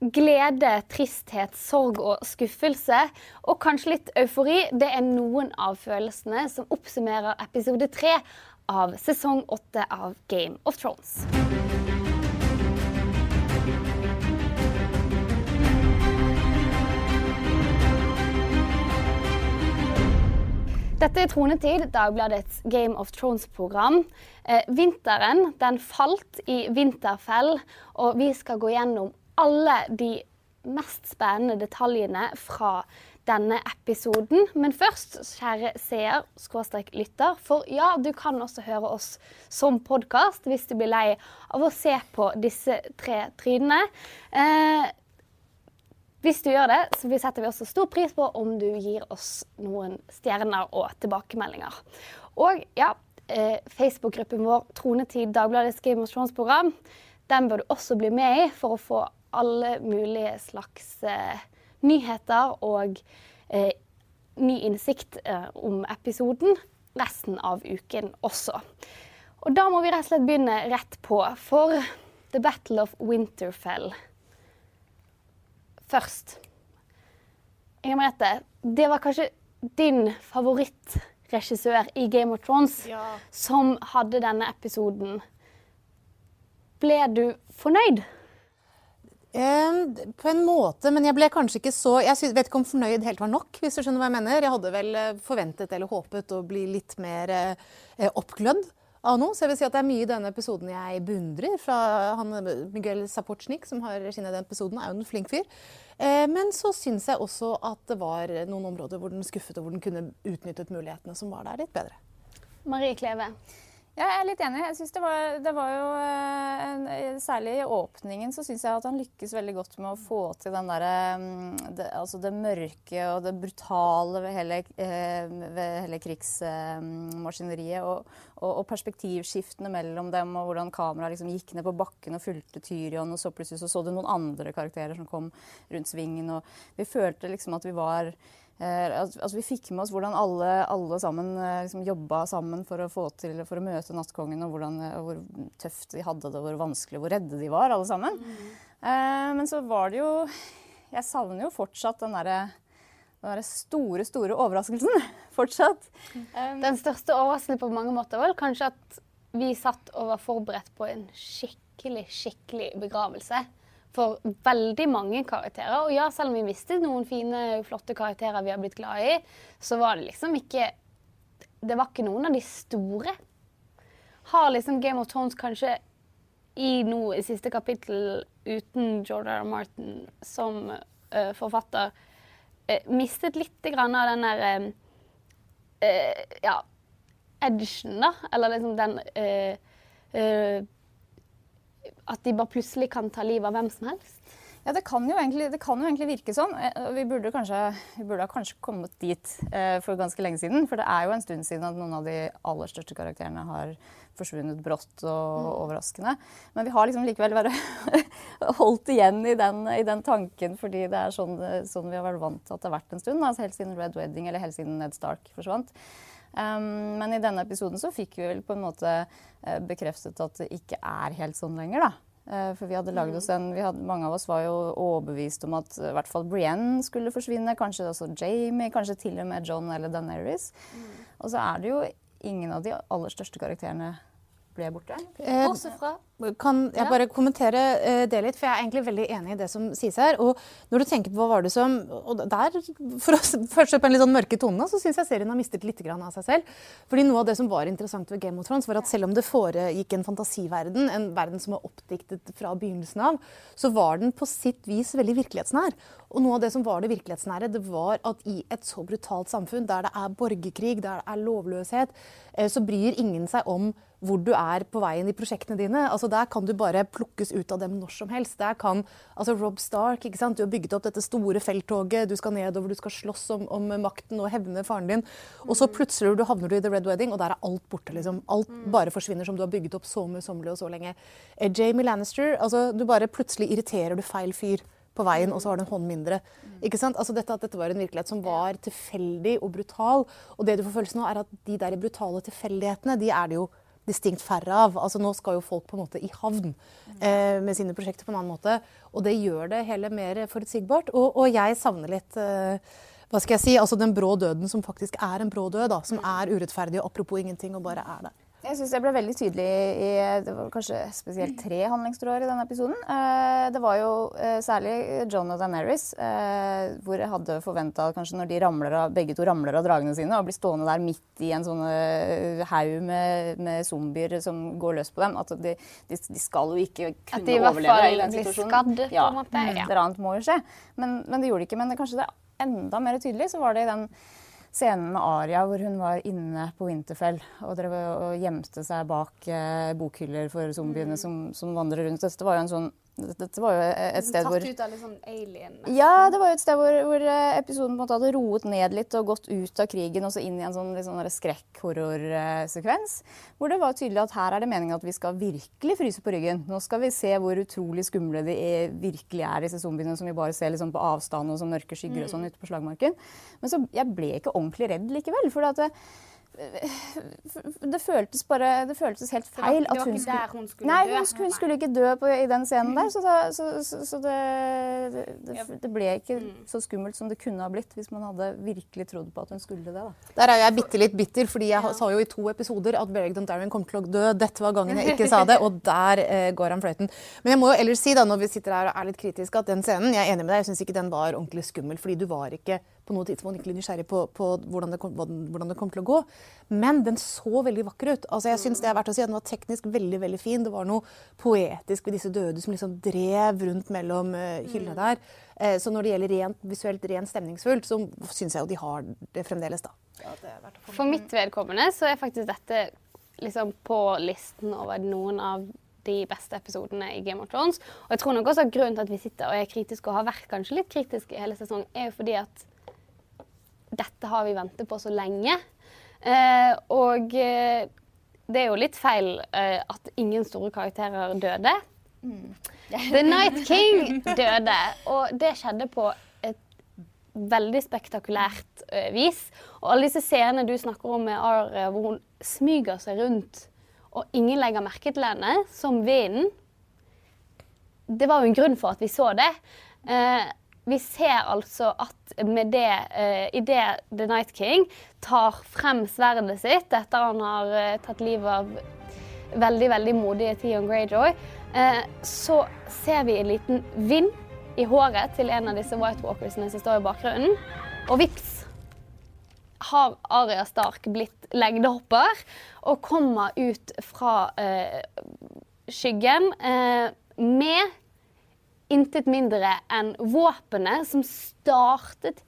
glede, tristhet, sorg og skuffelse. Og kanskje litt eufori. Det er noen av følelsene som oppsummerer episode tre av sesong åtte av Game of Thrones. Dette er Tronetid, Dagbladets Game of Thrones-program. Eh, vinteren den falt i Vinterfell, og vi skal gå gjennom alle de mest spennende detaljene fra denne episoden. Men først, kjære seer, skråstrek lytter, for ja, du kan også høre oss som podkast hvis du blir lei av å se på disse tre trynene. Eh, hvis du gjør det, så setter vi også stor pris på om du gir oss noen stjerner og tilbakemeldinger. Og ja, eh, Facebook-gruppen vår Tronetid Dagbladets Game of Thrones-program, den bør du også bli med i for å få alle mulige slags eh, nyheter og eh, ny innsikt eh, om episoden resten av uken også. Og da må vi rett og slett begynne rett på, for The Battle of Winterfell først. Inger Merete, det var kanskje din favorittregissør i Game of Thrones ja. som hadde denne episoden. Ble du fornøyd? Eh, på en måte, men jeg ble kanskje ikke så Jeg vet ikke om fornøyd helt var nok. hvis du skjønner hva Jeg mener. Jeg hadde vel eh, forventet eller håpet å bli litt mer eh, oppglødd av noe. Så jeg vil si at det er mye i denne episoden jeg beundrer. Fra han, Miguel Sapochnik, som har regiet den episoden, er jo en flink fyr. Eh, men så syns jeg også at det var noen områder hvor den skuffet, og hvor den kunne utnyttet mulighetene som var der, litt bedre. Marie Kleve. Ja, jeg er litt enig. Jeg synes det var, det var jo eh, en, Særlig i åpningen så syns jeg at han lykkes veldig godt med å få til den derre mm, det, altså det mørke og det brutale ved hele, eh, ved hele krigsmaskineriet. Og, og, og, perspektivskiftene mellom dem, og hvordan kameraet liksom gikk ned på bakken og fulgte Tyrion, og så plutselig så, så du noen andre karakterer som kom rundt svingen. Og vi følte liksom at vi var Eh, altså vi fikk med oss hvordan alle, alle sammen eh, liksom jobba sammen for å få til, for å møte Nattkongen, og hvordan, eh, hvor tøft de hadde det, hvor vanskelig, hvor redde de var, alle sammen. Mm. Eh, men så var det jo Jeg savner jo fortsatt den derre den der store, store overraskelsen. Fortsatt. Um, den største overraskelsen på mange måter var kanskje at vi satt og var forberedt på en skikkelig, skikkelig begravelse for veldig mange karakterer. Og ja, selv om vi visste noen fine, flotte karakterer vi har blitt glad i, så var det liksom ikke Det var ikke noen av de store. Har liksom Game of Thrones kanskje i noe i siste kapittel uten George R. Martin som uh, forfatter uh, mistet litt av den der uh, Ja, edgen, da. Eller liksom den at de bare plutselig kan ta livet av hvem som helst? Ja, det kan jo egentlig, kan jo egentlig virke sånn. Eh, vi burde, kanskje, vi burde kanskje kommet dit eh, for ganske lenge siden. For det er jo en stund siden at noen av de aller største karakterene har forsvunnet brått og mm. overraskende. Men vi har liksom likevel vært holdt igjen i den, i den, tanken, fordi det er sånn, sånn, vi har vært vant til at det har vært en stund. Altså helt siden Red Wedding eller helt siden Ned Stark forsvant. Um, men i denne episoden så fikk vi vel på en måte uh, bekreftet at det ikke er helt sånn lenger, da. Uh, for vi hadde laget oss en, hadde, Mange av oss var jo overbevist om at uh, i hvert fall Brienne skulle forsvinne. Kanskje også Jamie, kanskje til og med John eller Daenerys. Mm. Og så er det jo ingen av de aller største karakterene ble borte. Bortsett fra kan jeg bare kommentere uh, det litt? For jeg er egentlig veldig enig i det som sies her. Og når du tenker på hva var det som Og der, for å først på en litt sånn mørke tone, så syns jeg serien har mistet litt av seg selv. Fordi noe av det som var interessant ved Game of Thrones, var at selv om det foregikk en fantasiverden, en verden som var oppdiktet fra begynnelsen av, så var den på sitt vis veldig virkelighetsnær. Og noe av det som var det virkelighetsnære, det var at i et så brutalt samfunn, der det er borgerkrig, der det er lovløshet, eh, så bryr ingen seg om hvor du er på veien i prosjektene dine. Altså Der kan du bare plukkes ut av dem når som helst. Der kan, altså Rob Stark, ikke sant? Du har bygget opp dette store felttoget, du skal nedover, du skal slåss om, om makten og hevne faren din. Og så plutselig du havner du i The Red Wedding, og der er alt borte. liksom. Alt mm. bare forsvinner som du har bygget opp så møysommelig og så lenge. Eh, Jamie Lannister, altså du bare plutselig irriterer du feil fyr på veien, og så har du en hånd mindre. Ikke sant? Altså dette, at dette var en virkelighet som var tilfeldig og brutal. Og det du får følelsen av, er at de der brutale tilfeldighetene, de er det jo distinkt færre av. Altså Nå skal jo folk på en måte i havn eh, med sine prosjekter på en annen måte. Og det gjør det hele mer forutsigbart. Og, og jeg savner litt eh, hva skal jeg si, altså den brå døden som faktisk er en brå død. da, Som er urettferdig og apropos ingenting og bare er der. Jeg syns det ble veldig tydelig i det var kanskje spesielt tre handlingstråder i denne episoden. Eh, det var jo eh, særlig John og Daenerys, eh, hvor jeg hadde forventa at kanskje når de ramler av, begge to ramler av dragene sine og blir stående der midt i en sånn haug med, med, zombier som går løs på dem, at de, de, de skal jo ikke kunne overleve i den situasjonen. At de i hvert fall blir skadd, ja, på en måte. Ja. Et eller annet må jo skje. Men, men det gjorde de ikke. Men det, kanskje det er enda mer tydelig, så var det i den scenen med Aria hvor hun var inne på Winterfell og, drev og gjemte seg bak eh, bokhyller for zombiene mm. som, som, vandrer rundt. Dette var jo en sånn dette var jo et sted hvor Tatt ut av litt sånn alien? Ja, det var jo et sted hvor, hvor, eh, episoden på en måte hadde roet ned litt og gått ut av krigen og så inn i en sånn, sånn skrekk-horrorsekvens. Hvor det var tydelig at her er det meningen at vi skal virkelig fryse på ryggen. Nå skal vi se hvor utrolig skumle de er, virkelig er, disse zombiene som vi bare ser liksom på avstand og som mørke skygger og sånn mm. ute på slagmarken. Men så jeg ble ikke ordentlig redd likevel. for at det føltes bare Det føltes helt feil at hun skulle, hun skulle Nei, hun, hun, skulle ikke dø på, i den scenen der. Så, så, så, så det, det, det, ble ikke mm. så skummelt som det kunne ha blitt hvis man hadde virkelig trodd på at hun skulle det. Da. Der er jeg bitte litt bitter, fordi jeg sa jo i to episoder at Beric Dondarrion kom til å dø. Dette var gangen jeg ikke sa det, og der eh, går han fløyten. Men jeg må jo ellers si, da, når vi sitter her og er litt kritiske, at den scenen Jeg er enig med deg, jeg syns ikke den var ordentlig skummel, fordi du var ikke på noe tidspunkt ikke nysgjerrig på, på hvordan, det kom, hvordan, det kom, til å gå. Men den så veldig vakker ut. Altså, jeg synes det er verdt å si at Den var teknisk veldig veldig fin. Det var noe poetisk ved disse døde som liksom drev rundt mellom uh, hyllene mm. der. Uh, så når det gjelder rent visuelt, rent stemningsfullt, så syns jeg jo de har det fremdeles, da. Ja, det For mitt vedkommende så er faktisk dette liksom på listen over noen av de beste episodene i Game of Thrones. Og jeg tror nok også at grunnen til at vi sitter og er kritiske og har vært kanskje litt kritiske i hele sesongen, er jo fordi at dette har vi ventet på så lenge. Eh, og eh, det er jo litt feil eh, at ingen store karakterer døde. Mm. The Night King døde, og det skjedde på et veldig spektakulært uh, vis. Og alle disse scenene du snakker om med Ar, hvor hun smyger seg rundt, og ingen legger merke til henne, som vinden Det var jo en grunn for at vi så det. Uh, vi ser altså at med det, uh, i det The Night King tar frem sverdet sitt etter han har uh, tatt livet av veldig veldig modige Theon Greyjoy, uh, så ser vi en liten vind i håret til en av disse White Walkersene som står i bakgrunnen. Og vips har Aria Stark blitt legdehopper og kommer ut fra skyggen med intet mindre enn våpenet som startet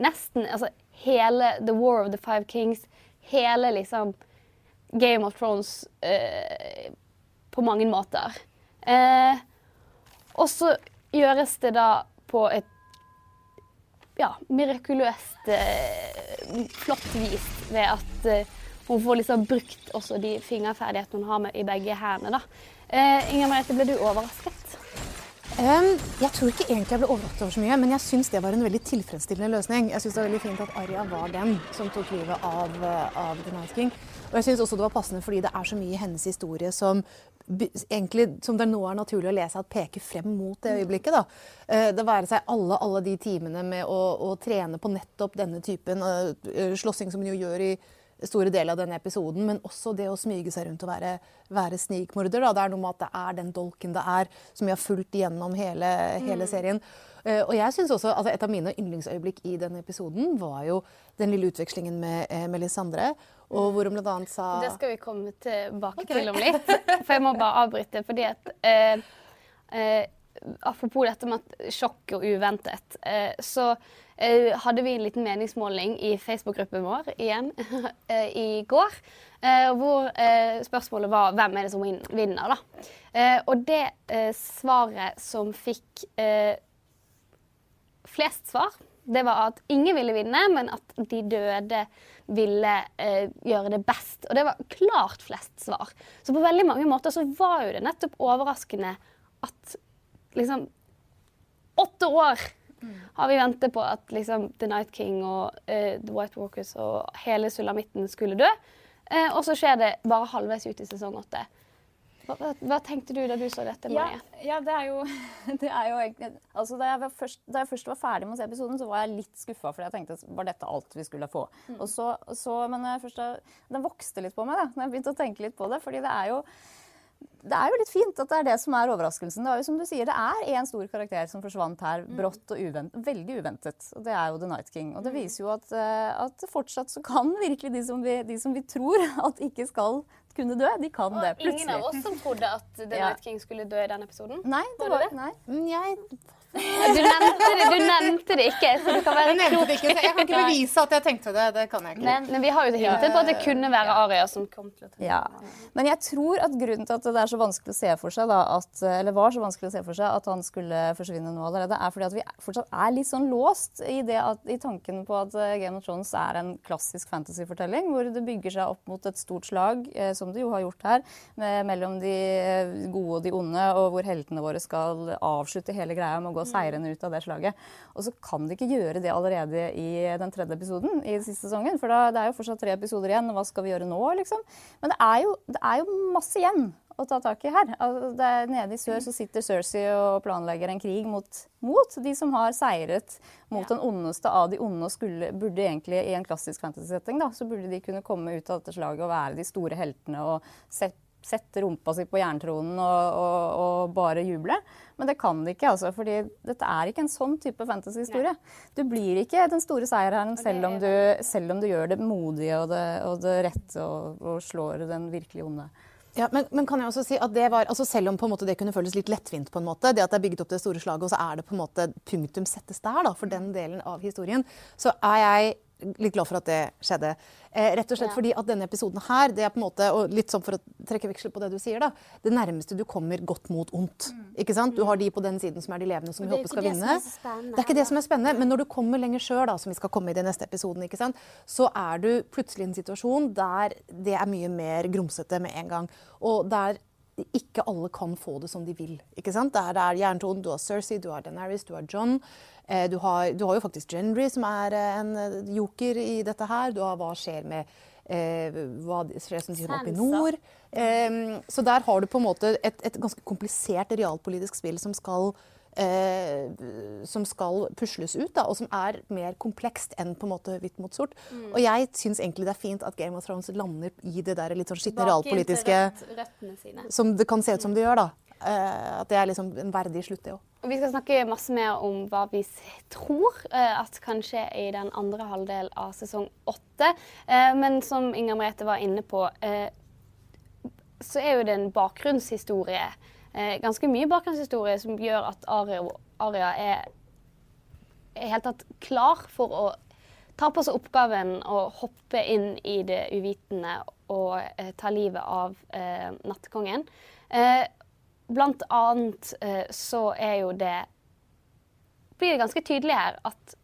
nesten altså, hele The War of the Five Kings, hele liksom Game of Thrones eh, på mange måter. Eh, og så gjøres det da på et ja, mirakuløst eh, flott vis ved at eh, hun får liksom brukt også de fingerferdighetene hun har med i begge hendene. da. Inger Merete, ble du overrasket? Um, jeg tror ikke egentlig jeg ble overrasket over så mye, men jeg syns det var en veldig tilfredsstillende løsning. Jeg syns det var veldig fint at Arja var den som tok livet av, eh, av The Night King. Og jeg syns også det var passende fordi det er så mye i hennes historie som egentlig, som det nå er naturlig å lese at peker frem mot det øyeblikket. da. Uh, det være seg alle, alle de timene med å, å, trene på nettopp denne typen uh, slåssing som hun jo gjør i store deler av denne episoden, men også det å smyge seg rundt og være, være snikmorder. Da. Det er noe med at det er den dolken det er, som vi har fulgt gjennom hele, hele mm. serien. Uh, og jeg synes også, altså Et av mine yndlingsøyeblikk i denne episoden var jo den lille utvekslingen med eh, Melisandre. Og hvor hun bl.a. sa Det skal vi komme tilbake okay. til om litt. For jeg må bare avbryte. fordi at uh, Apropos dette med at sjokk og uventet. så Eh, hadde vi en liten meningsmåling i Facebook-gruppen vår igjen eh, i går. Eh, hvor spørsmålet var hvem er det som vinner, da. Og det svaret som fikk flest svar, det var at ingen ville vinne, men at de døde ville eh, gjøre det best. Og det var klart flest svar. Så på veldig mange måter så var jo det nettopp overraskende at liksom Åtte år har vi ventet på at liksom, The Night King og uh, The White Walkers og hele sulamitten skulle dø. Uh, og så skjer det bare halvveis ut i sesong åtte. Hva, hva, hva tenkte du da du så dette, Ja, Marie? ja, det er jo, det er jo altså da, jeg var først, da jeg først var ferdig med å se episoden, så var jeg litt skuffa. For jeg tenkte var dette alt vi skulle få. Og så, så, men først, da- den vokste litt på meg da når jeg begynte å tenke litt på det. fordi det er jo det er jo litt fint at det er det som er overraskelsen. Det er jo som du sier, det er én stor karakter som forsvant her brått og uventet, veldig uventet. Og det er jo The Night King. Og det viser jo at, eh, at fortsatt så kan virkelig de som, vi, de som vi tror at ikke skal kunne dø, de kan det Og ingen av oss som trodde at The Night King skulle dø i den episoden. Nei, det Var det nei. Mm, Jeg, Du nevnte det, du nevnte det ikke, så du kan være jeg nevnte det ikke, så jeg kan ikke bevise at jeg tenkte det. Det kan jeg ikke. Men, men vi har jo hintet på at det kunne være Aria som kom til å ta Ja. Men jeg tror at grunnen til at det er så vanskelig å se for seg, da, at, eller var så vanskelig å se for seg at han skulle forsvinne nå allerede, er fordi at vi fortsatt er litt sånn låst i, det at, i tanken på at eh, Game of Thrones er en klassisk fantasyfortelling, hvor det bygger seg opp mot et stort slag, eh, som det jo har gjort her, med, mellom de eh, gode og de onde, og hvor heltene våre skal avslutte hele greia med å gå seirende ut av det slaget. Og så kan de ikke gjøre det allerede i den tredje episoden i siste sesongen, for da, det er jo fortsatt tre episoder igjen, og hva skal vi gjøre nå, liksom? Men det er jo, det er jo masse igjen å ta tak i her. Altså, nede i sør så sitter Cersei og planlegger en krig mot, mot de som har seiret mot den ondeste av de onde og skulle, burde egentlig i en klassisk fantasy-setting da, så burde de kunne komme ut av dette slaget og være de store heltene og sette sette rumpa si på jerntronen og, og, og bare juble. Men det kan de ikke, altså, fordi dette er ikke en sånn type fantasyhistorie. Du blir ikke den store seierherren selv, om du- selv om du gjør det modige og det, og det rette og, og slår den virkelig onde. Ja, men, men kan jeg også si at det var, altså Selv om på en måte det kunne føles litt lettvint, på en måte, det at det er bygget opp det store slaget, og så er det på en måte punktum settes der da, for den delen av historien, så er jeg litt glad for at det skjedde. Eh, rett og slett Ja. fordi at denne episoden her, det er på en måte, og litt sånn for å trekke veksel på det du sier, da, det nærmeste du kommer godt mot ondt. ikke sant? Du har de på den siden som er de levende, som vi er håper skal vinne. Det er ikke det som er spennende, men når du kommer lenger sjøl, som vi skal komme i den neste episoden, ikke sant? så er du plutselig i en situasjon der det er mye mer grumsete med en gang. Og der ikke alle kan få det som de vil. ikke sant? Der det er jerntonen. Du har Cersei, du har Daenerys, du har John. Eh, du, har, du har jo faktisk Gendry, som er eh, en eh, joker i dette her. Du har hva skjer med eh, hva skjer som skjer oppe i nord. Eh, så der har du på en måte et, et ganske komplisert realpolitisk spill som skal eh, som skal pusles ut, da, og som er mer komplekst enn på en måte hvitt mot sort. Og jeg syns egentlig det er fint at Game of Thrones lander i det der litt sånn skitne realpolitiske rett, som det kan se ut som det gjør. da. Eh, at det er liksom en verdig slutt, det òg. Vi skal snakke masse mer om hva vi tror eh, at kan skje i den andre halvdel av sesong åtte. Eh, men som Inger Merete var inne på, så er jo det en bakgrunnshistorie. Ganske mye bakgrunnshistorie som gjør at Aria, er, helt tatt klar for å ta på seg oppgaven å hoppe inn i det uvitende og ta livet av nattekongen. Eh, blant annet eh, så er jo det Blir det ganske tydelig her at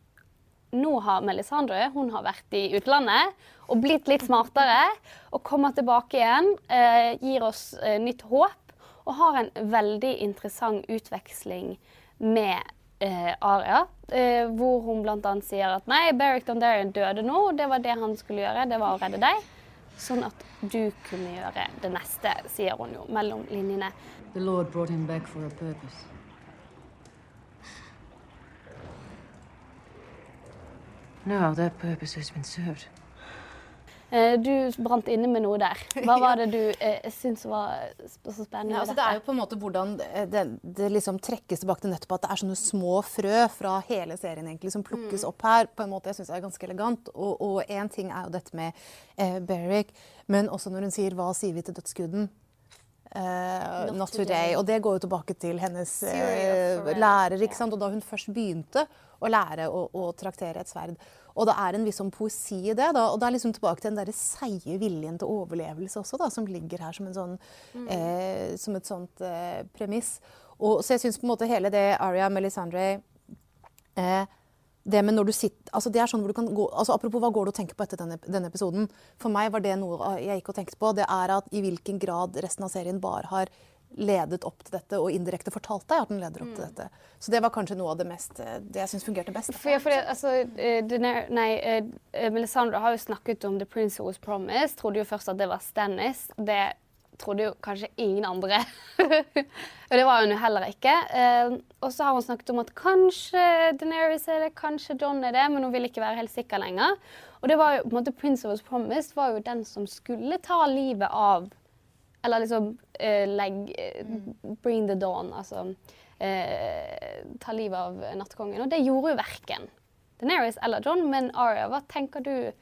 nå har Melisandre hun har vært i utlandet og blitt litt smartere. Og kommer tilbake igjen, eh, gir oss eh, nytt håp og har en veldig interessant utveksling med eh, Aria. Eh, hvor hun bl.a. sier at nei, Beric Dondarrion døde nå, det var det han skulle gjøre. Det var å redde deg. Sånn at du kunne gjøre det neste, sier hun jo mellom linjene. The Lord brought him back for a purpose. Now that purpose has been served. Eh, du brant inne med noe der. Hva var det du eh, syntes var så spennende? Ja, altså det er jo på en måte hvordan det, det, liksom trekkes tilbake til nettopp at det er sånne små frø fra hele serien egentlig som plukkes opp her. på en måte jeg synes er ganske elegant. Og én ting er jo dette med eh, Berrick, men også når hun sier 'hva sier vi til dødsguden'? Eh, not, today. Og det går jo tilbake til hennes Forever. lærer. ikke sant? Og da hun først begynte å lære å, å traktere et sverd. Og det er en viss sånn poesi i det. da, Og det er liksom tilbake til den derre seige viljen til overlevelse også, da, som ligger her som, en sånn, eh, som et sånt eh, premiss. Og, så jeg syns på en måte hele det Aria Melisandre eh, det med når du sitter, altså det er sånn hvor du kan gå, altså Apropos hva går du og tenker på etter denne, denne episoden. For meg var det noe jeg gikk og tenkte på. Det er at i hvilken grad resten av serien bare har ledet opp til dette, og indirekte fortalt deg at den leder opp til dette. Så det var kanskje noe av det mest eh, Det jeg syns fungerte best. For, ja, det, altså, eh, Daener- nei, eh, Melisandre har jo snakket om The Prince Who Was Promised. Trodde jo først at det var Stannis. Det trodde jo kanskje ingen andre. og det var hun jo heller ikke. Eh, og så har hun snakket om at kanskje Daenerys er det, kanskje John er det, men hun vil ikke være helt sikker lenger. Og det var jo, på en måte, Prince of Us Promised var jo den som skulle ta livet av Eller liksom uh, legge uh, Bring the dawn, altså Uh, ta livet av nattkongen. Og det gjorde jo verken Daenerys eller John, men Arya, hva tenker du eh,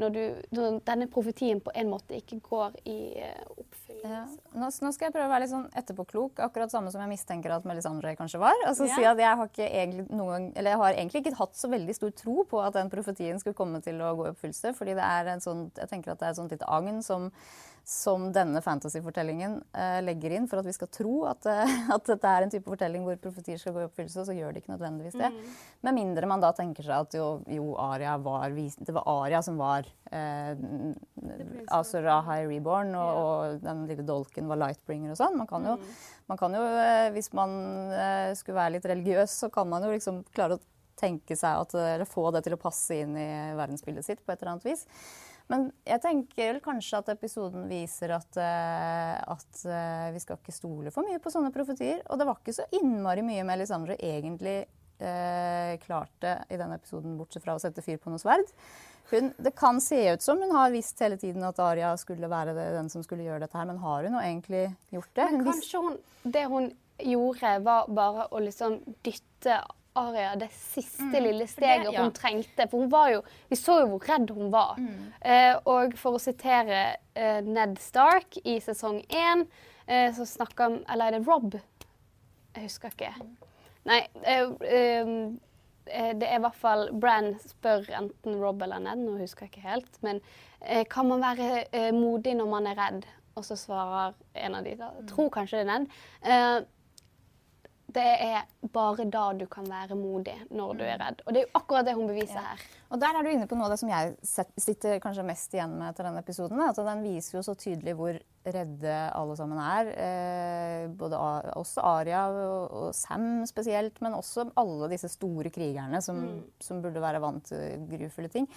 når, du når denne profetien på en måte ikke går i eh, oppfyllelse? Ja. Nå, nå skal jeg prøve å være litt sånn etterpåklok, akkurat samme som jeg mistenker at Melisandre kanskje var. Altså Ja. si at jeg har, egentlig noen, gang- eller jeg har egentlig ikke hatt så veldig stor tro på at den profetien skulle komme til å gå i oppfyllelse. fordi det er en sånn, jeg tenker at det er et sånt lite agn som, som denne fantasyfortellingen eh, legger inn for at vi skal tro at, eh, at dette er en type fortelling hvor profetier skal gå i oppfyllelse, så gjør de ikke nødvendigvis det. Med mindre man da tenker seg at jo, jo Aria var Det var Aria som var eh, Azor Ahai Reborn, og, og den lille dolken var Lightbringer og sånn. Man kan jo, man kan jo eh, hvis man eh, skulle være litt religiøs, så kan man jo liksom klare å tenke seg at, eller få det til å passe inn i verdensbildet sitt på et eller annet vis. Men jeg tenker vel kanskje at episoden viser at, eh, at eh, vi skal ikke stole for mye på sånne profetier. Og det var ikke så innmari mye Melisandre egentlig eh, klarte i den episoden, bortsett fra å sette fyr på noe sverd. Hun, det kan se ut som hun har visst hele tiden at Aria skulle være det, den som skulle gjøre dette her, men har hun jo egentlig gjort det? Men Hun kanskje hun, det hun gjorde, var bare å liksom dytte Aria det siste lille steget ja. hun trengte. For hun var jo Vi så jo hvor redd hun var. Eh, og for å sitere eh, Ned Stark i sesong én, eh, så snakker Eller er det Rob? Jeg husker ikke. Nei. Eh, eh, eh, det er i hvert fall Bran spør enten Rob eller Ned, nå husker jeg ikke helt. Men kan man være modig når man er redd? Og så svarer en av de da, jeg tror kanskje det er Ned. Det er bare da du kan være modig, når du er redd. Og det er jo akkurat det hun beviser her. Og der er du inne på noe av det som jeg sitter kanskje mest igjen med etter denne episoden. At den viser jo så tydelig hvor redde alle sammen er. Eh, både også Aria og, Sam spesielt, men også alle disse store krigerne som, som burde være vant til grufulle ting.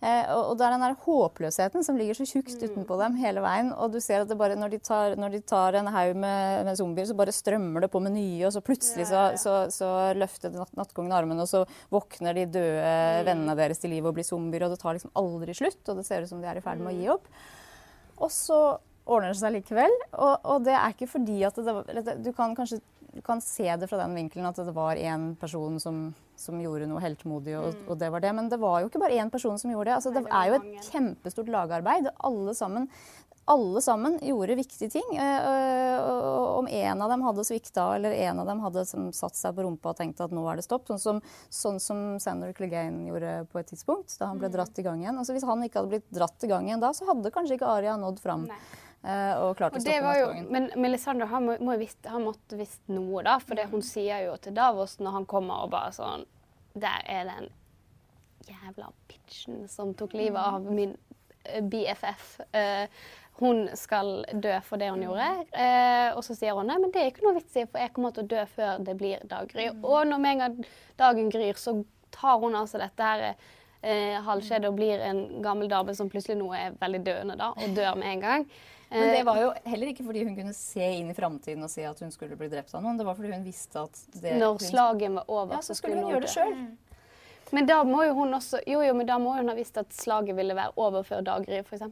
Eh, og, og det er den der håpløsheten som ligger så tjukt utenpå dem hele veien. Og du ser at det bare, når de tar, når de tar en haug med, med zombier, så bare strømmer det på med nye, og så plutselig så, så, så løfter natt, nattkongen armen, og så våkner de døde vennene deres til liv og blir zombier, og det tar liksom aldri slutt, og det ser ut som de er i ferd med å gi opp. Og så ordner det seg likevel, og, og det er ikke fordi at det Du kan kanskje du kan se det fra den vinkelen at det var én person som, som gjorde noe heltmodig, og, og det var det. Men det var jo ikke bare én person som gjorde det. Altså, det er jo et kjempestort lagarbeid. Alle sammen, alle sammen gjorde viktige ting. Eh, og- og Om en av dem hadde svikta, eller en av dem hadde som satt seg på rumpa og tenkt at nå er det stopp, sånn som, sånn som Sander Clegane gjorde på et tidspunkt, da han ble dratt i gang igjen. Altså, hvis han ikke hadde blitt dratt i gang igjen da, så hadde kanskje ikke Aria nådd fram Nei. Eh, og klarte Og det stoppe var men Melisandre han, må, må visst, han måtte visst noe, da. For det hun sier jo til Davos når han kommer og bare sånn Der er den jævla bitchen som tok livet av min eh, BFF. Uh, hun skal dø for det hun gjorde. Uh, og så sier hun nei, men det er ikke noe vits i, for jeg kommer til å dø før det blir daggry. Og når med en gang dagen gryr, så tar hun altså dette her eh, halvskjedet og blir en gammel dame som plutselig nå er veldig døende, da, og dør med en gang. Men det Eh, var jo heller ikke fordi hun kunne se inn i framtiden og se at hun skulle bli drept av noen. Det var fordi hun visste at det, når hun, slaget var over, ja, så skulle hun gjøre det sjøl. Men da må jo hun også Jo, jo, men da må hun ha visst at slaget ville være over før daggry, f.eks.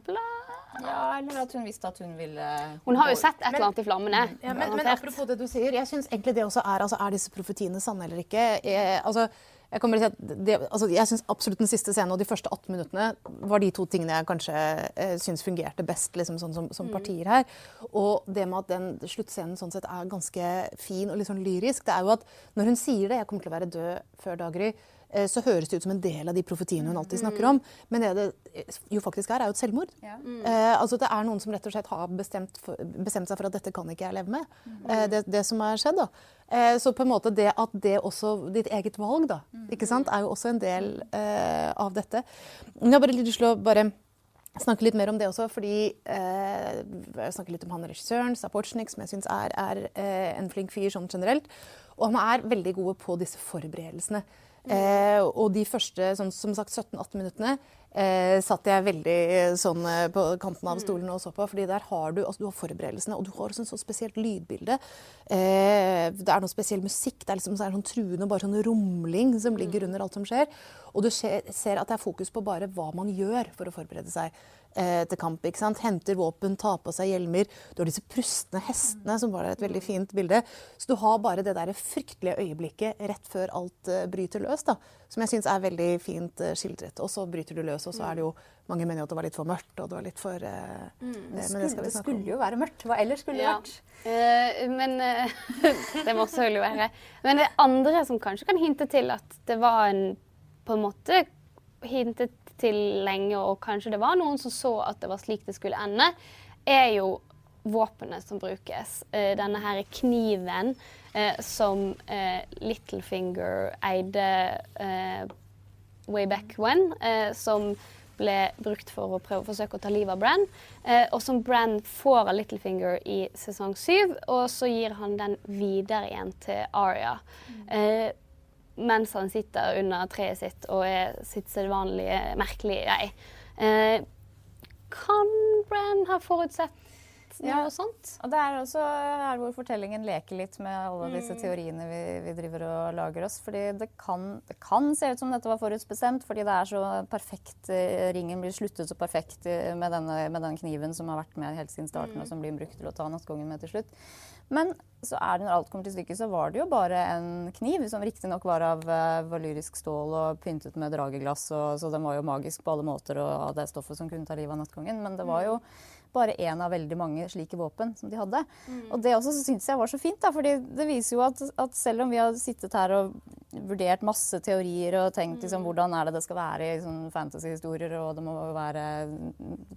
Ja, eller at hun visste at hun ville Hun har jo sett et eller annet i flammene. Ja, men, men apropos det du sier, jeg syns egentlig det også er altså, Er disse profetiene sanne eller ikke? Jeg, altså, jeg, kommer si det, altså, jeg syns absolutt den siste scenen og de første 18 minuttene var de to tingene jeg kanskje eh, syns fungerte best liksom, sånn som, som partier her. Og det med at den sluttscenen sånn sett er ganske fin og litt sånn lyrisk, det er jo at når hun sier det, jeg kommer til å være død før daggry, eh, så høres det ut som en del av de profetiene hun alltid snakker om. Men det det jo faktisk er, er jo et selvmord. Ja. Eh, altså det er noen som rett og slett har bestemt, for, bestemt seg for at dette kan ikke jeg leve med. Eh, det, det som har skjedd. da. Eh, så på en måte det at det også Ditt eget valg, da, ikke sant, er jo også en del eh, av dette. Jeg har bare lyst til å bare snakke litt mer om det også, fordi eh, jeg snakker litt om han regissøren, Sapochnik, som jeg syns er, er eh, en flink fyr sånn generelt. Og han er veldig gode på disse forberedelsene. Eh, og de første sånn, som sagt 17-18 minuttene eh, satt jeg veldig sånn eh, på kanten av stolen og så på. fordi der har du, altså, du har forberedelsene, og du har også en så spesielt lydbilde. Eh, det er noe spesiell musikk. Det er liksom så er det sånn truende, bare sånn rumling som ligger under alt som skjer. Og du ser, ser at det er fokus på bare hva man gjør for å forberede seg eh, til kamp. ikke sant? Henter våpen, tar på seg hjelmer. Du har disse prustne hestene, som var et veldig fint bilde. Så du har bare det der fryktelige øyeblikket rett før alt eh, bryter løs, da, som jeg syns er veldig fint eh, skildret. Og så bryter du løs, og så er det jo mange mener jo at det var litt for mørkt, og det var litt for eh, eh, men Det skulle, skal vi det snakke om. skulle jo være mørkt. Hva ellers skulle det Ja. vært? Uh, men uh, Det må selvfølgelig være. Men det andre som kanskje kan hinte til at det var en På en måte hintet til lenge, og kanskje det var noen som så at det var slik det skulle ende, er jo våpenet som brukes. Eh, denne her kniven eh, som eh, Littlefinger eide way back when, som ble brukt for å prøve å forsøke å ta livet av Bran. Eh, og som Bran får av Littlefinger i sesong syv, og så gir han den videre igjen til Arya. Eh, mens han sitter under treet sitt og er sitt sedvanlige merkelige jeg. Eh, kan Brenn ha forutsett noe Ja. sånt? Og det er også her hvor fortellingen leker litt med alle disse teoriene vi, vi driver og lager oss. Fordi det kan, det kan se ut som dette var forutbestemt, fordi det er så perfekt eh, Ringen blir sluttet så perfekt eh, med, denne, med den kniven som har vært med helt siden starten, og som blir brukt til å ta nattkongen med til slutt. Men så er det når alt kommer til stykket, så var det jo bare en kniv, som riktignok var av uh, valyrisk stål og pyntet med drageglass, og, så den var jo magisk på alle måter, og av det stoffet som kunne ta livet av nattkongen. Men det var jo bare én av veldig mange slike våpen som de hadde. Og det også syns jeg var så fint, da, fordi det viser jo at, at selv om vi har sittet her og vurdert masse teorier og tenkt liksom, hvordan er det det skal være i liksom, fantasyhistorier, og det må være,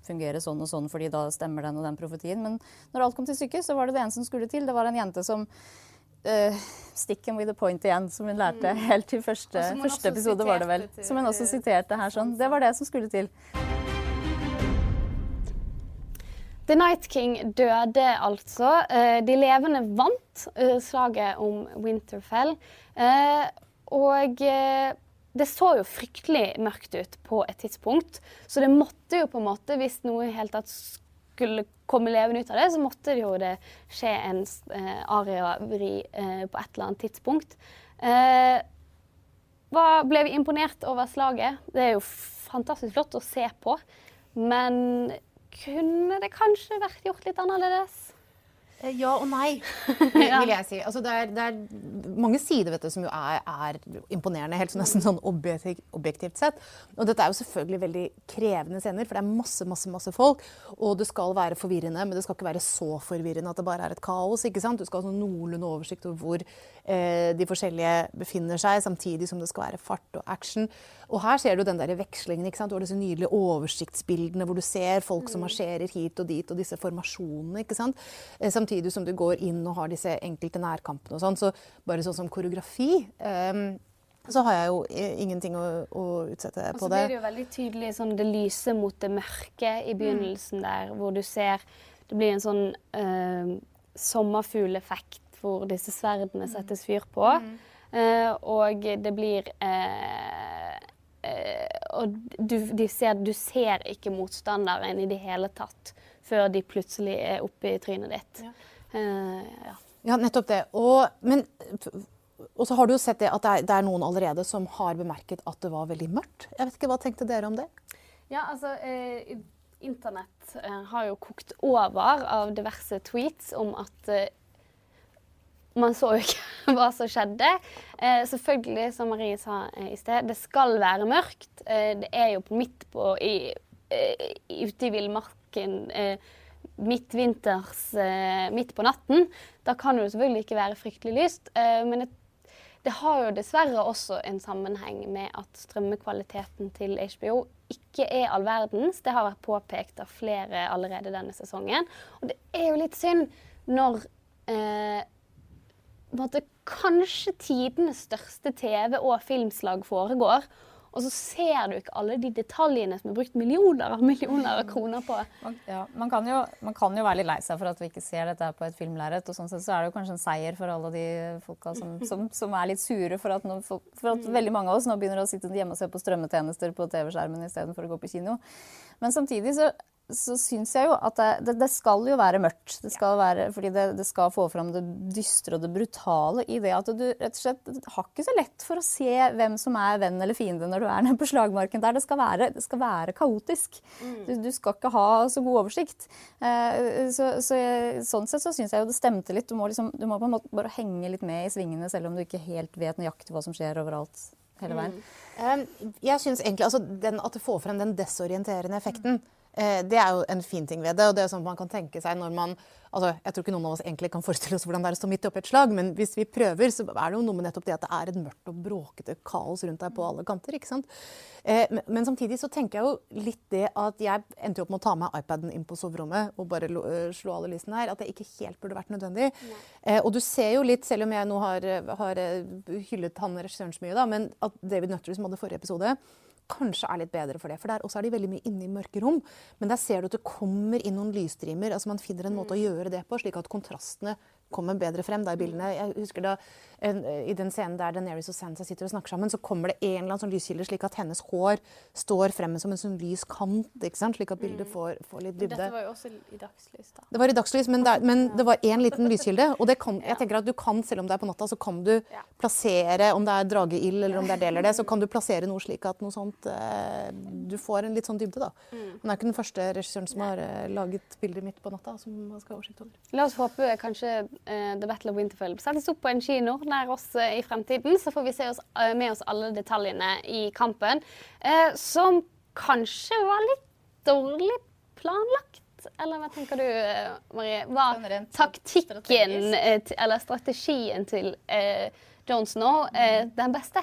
fungere sånn og sånn fordi da stemmer den og den profetien. Men når alt kom til stykket, så var det det eneste som skulle til. Det var en jente som uh, Stick him with the point igjen, som hun lærte helt til første, første episode, var det vel. til- Som hun også siterte her sånn. Det var det som skulle til. The Night King døde altså. Eh, De levende vant eh, slaget om Winterfell. Eh, Og det så jo fryktelig mørkt ut på et tidspunkt, så det måtte jo på en måte, hvis noe i hele tatt skulle komme levende ut av det, så måtte det jo det skje en aria-vri på et eller annet tidspunkt. Ble vi imponert over slaget? Det er jo fantastisk flott å se på. Men kunne det kanskje vært gjort litt annerledes? Eh, Ja og nei, vil, jeg si. Altså, det, er, det er mange sider du, som jo er, er imponerende, helt så nesten sånn objektivt, objektivt sett. Og dette er jo selvfølgelig veldig krevende scener, for det er masse masse, masse folk. Og det skal være forvirrende, men det skal ikke være så forvirrende at det bare er et kaos. ikke sant? Du skal ha sånn noenlunde oversikt over hvor eh, de forskjellige befinner seg, samtidig som det skal være fart og action. Og her ser du den der vekslingen. ikke sant? Du har disse nydelige oversiktsbildene hvor du ser folk som marsjerer hit og dit, og disse formasjonene. ikke sant? Eh, samtidig som du går inn og har disse enkelte nærkampene og sånn. Så bare sånn som koreografi um, så har jeg jo eh, ingenting å, å utsette Og så blir det jo veldig tydelig sånn det lyse mot det mørke i begynnelsen der, hvor du ser Det blir en sånn uh, sommerfugleffekt hvor disse sverdene settes fyr på. Eh, og det blir eh, Og du, de ser, du ser ikke motstanderen i det hele tatt før de plutselig er oppe i trynet ditt. Eh, ja. Ja, nettopp det. Og, men, og så har du jo sett det at det er, det er noen allerede som har bemerket at det var veldig mørkt. Jeg vet ikke, Hva tenkte dere om det? Ja, altså eh, Internett eh, har jo kokt over av diverse tweets om at eh, man så jo ikke hva som skjedde. Eh, selvfølgelig, som Marie sa eh, i sted, det skal være mørkt. Eh, det er jo midt på i, eh, ute i villmarken eh, midtvinters midt på natten. Da kan det jo selvfølgelig ikke være fryktelig lyst. Men det, det har jo dessverre også en sammenheng med at strømmekvaliteten til HBO ikke er all verdens. Det har vært påpekt av flere allerede denne sesongen. Og det er jo litt synd når eh, kanskje tidenes største TV- og filmslag foregår, og så ser du ikke alle de detaljene som er brukt millioner av millioner av kroner på. Man, ja, man, kan jo, man, kan jo, være litt lei seg for at vi ikke ser dette på et filmlerret. Og sånn sett så er det jo kanskje en seier for alle de folka som, som, som er litt sure for at, nå, for, for at, veldig mange av oss nå begynner å sitte hjemme og se på strømmetjenester på TV-skjermen istedenfor å gå på kino. Men samtidig så så syns jeg jo at det, det, det, skal jo være mørkt. Det skal være, fordi det, det, skal få fram det dystre og det brutale i det at du rett og slett har ikke så lett for å se hvem som er venn eller fiende når du er nede på slagmarken der. Det skal være, skal være kaotisk. Mm. Du, du, skal ikke ha så god oversikt. Eh, så, så jeg, sånn sett så syns jeg jo det stemte litt. Du må, liksom, du må på en måte bare henge litt med i svingene selv om du ikke helt vet nøyaktig hva som skjer overalt hele veien. Mm. Jeg synes egentlig altså, den, At det får frem den desorienterende effekten. Mm Eh, det er jo en fin ting ved det. og det er sånn man kan tenke seg når man, altså Jeg tror ikke noen av oss egentlig kan forestille oss hvordan det er å stå midt oppi et slag, men hvis vi prøver, så er det jo noe med nettopp det at det er et mørkt og bråkete kaos rundt deg på alle kanter. ikke sant? Eh, men, samtidig så tenker jeg jo litt det at jeg endte opp med å ta med iPaden inn på soverommet og bare eh, slå alle lysene her, at det ikke helt burde vært nødvendig. Ja. Og du ser jo litt, selv om jeg nå har, har hyllet han regissøren så mye, da, men at David Nutter, som hadde forrige episode, kanskje er litt bedre for det. For der også er de veldig mye inne i mørke rom. Men der ser du at det kommer inn noen lysstrimer. altså Man finner en måte å gjøre det på, slik at kontrastene kommer bedre frem da i bildene. Jeg husker da I den scenen der Daenerys og Sansa sitter og snakker sammen, så kommer det en eller annen sånn lyskilde, slik at hennes hår står fremme som en sånn lys kant. ikke sant? Slik at bildet mm. får, får litt dybde. Dette var jo også i dagslys, da. Det var i dagslys, men, der, men det var én liten lyskilde. Og det kan, jeg tenker at du kan, selv om det er på natta, så kan du plassere, om det er drageild eller om det er det eller det, så kan du plassere noe slik at noe sånt eh, Du får en litt sånn dybde, da. Han Men det er ikke den første regissøren som har eh, laget bildet mitt på natta, som man skal ha oversikt over. La oss håpe kanskje uh, The Battle of Winterfell settes opp på en kino nær oss uh, i fremtiden. Så får vi se oss, uh, med oss alle detaljene i kampen, som kanskje var litt dårlig planlagt. Eller hva tenker du, Marie? Var taktikken eller strategien til Jones nå den beste?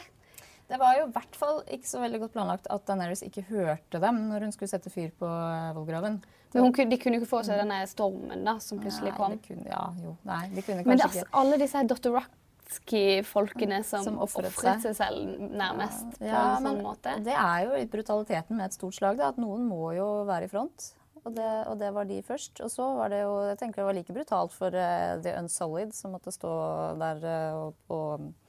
Det var jo i hvert fall ikke så veldig godt planlagt at Daenerys ikke hørte dem når hun skulle sette fyr på vollgraven. Men hun, de kunne jo ikke få seg denne stormen da, som plutselig kom. Nei, kunne, ja, jo, nei, de kunne Men det er altså alle disse Dr. Rocksky-folkene som, som ofret seg. seg. selv nærmest. Ja, på en sånn måte. Det er jo litt brutaliteten med et stort slag. Da, at noen må jo være i front. Og det, og det, var de først. Og så var det jo jeg tenker det var like brutalt for uh, The Unsolid, som måtte stå der uh, og, og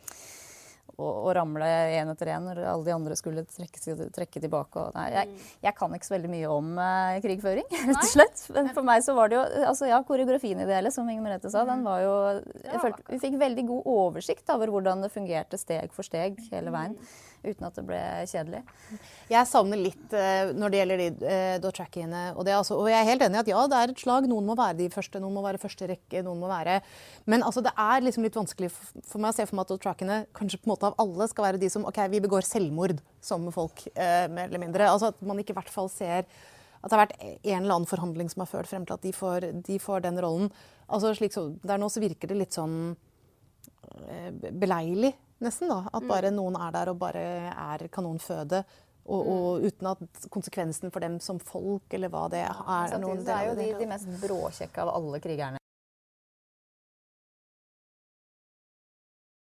og, ramle én etter én når alle de andre skulle trekke, trekke tilbake. Nei, jeg, mm. jeg, kan ikke så veldig mye om uh, krigføring, rett og slett. Men for meg så var det jo altså Ja, koreografien i det hele, som Inger Merete sa, den mm. var jo jeg følte, Vi fikk veldig god oversikt over hvordan det fungerte steg for steg hele veien. Uten at det ble kjedelig. Jeg savner litt uh, når det gjelder de uh, dotrackingene. Og, altså, og jeg er helt enig i at ja, det er et slag. Noen må være de første, noen må være første rekke. noen må være... Men altså, det er liksom litt vanskelig for meg å se for meg at dotrackene kanskje på en måte av alle skal være de som OK, vi begår selvmord som folk, uh, mer eller mindre. Altså At man ikke i hvert fall ser at det har vært en eller annen forhandling som har ført frem til at de får, de får den rollen. Altså slik så, Der nå så virker det litt sånn beleilig nesten. da, At bare mm. noen er der og bare er kanonføde. Og, mm. og, uten at konsekvensen for dem som folk, eller hva det er. Samtidig så er jo de, de mest bråkjekke av alle krigerne.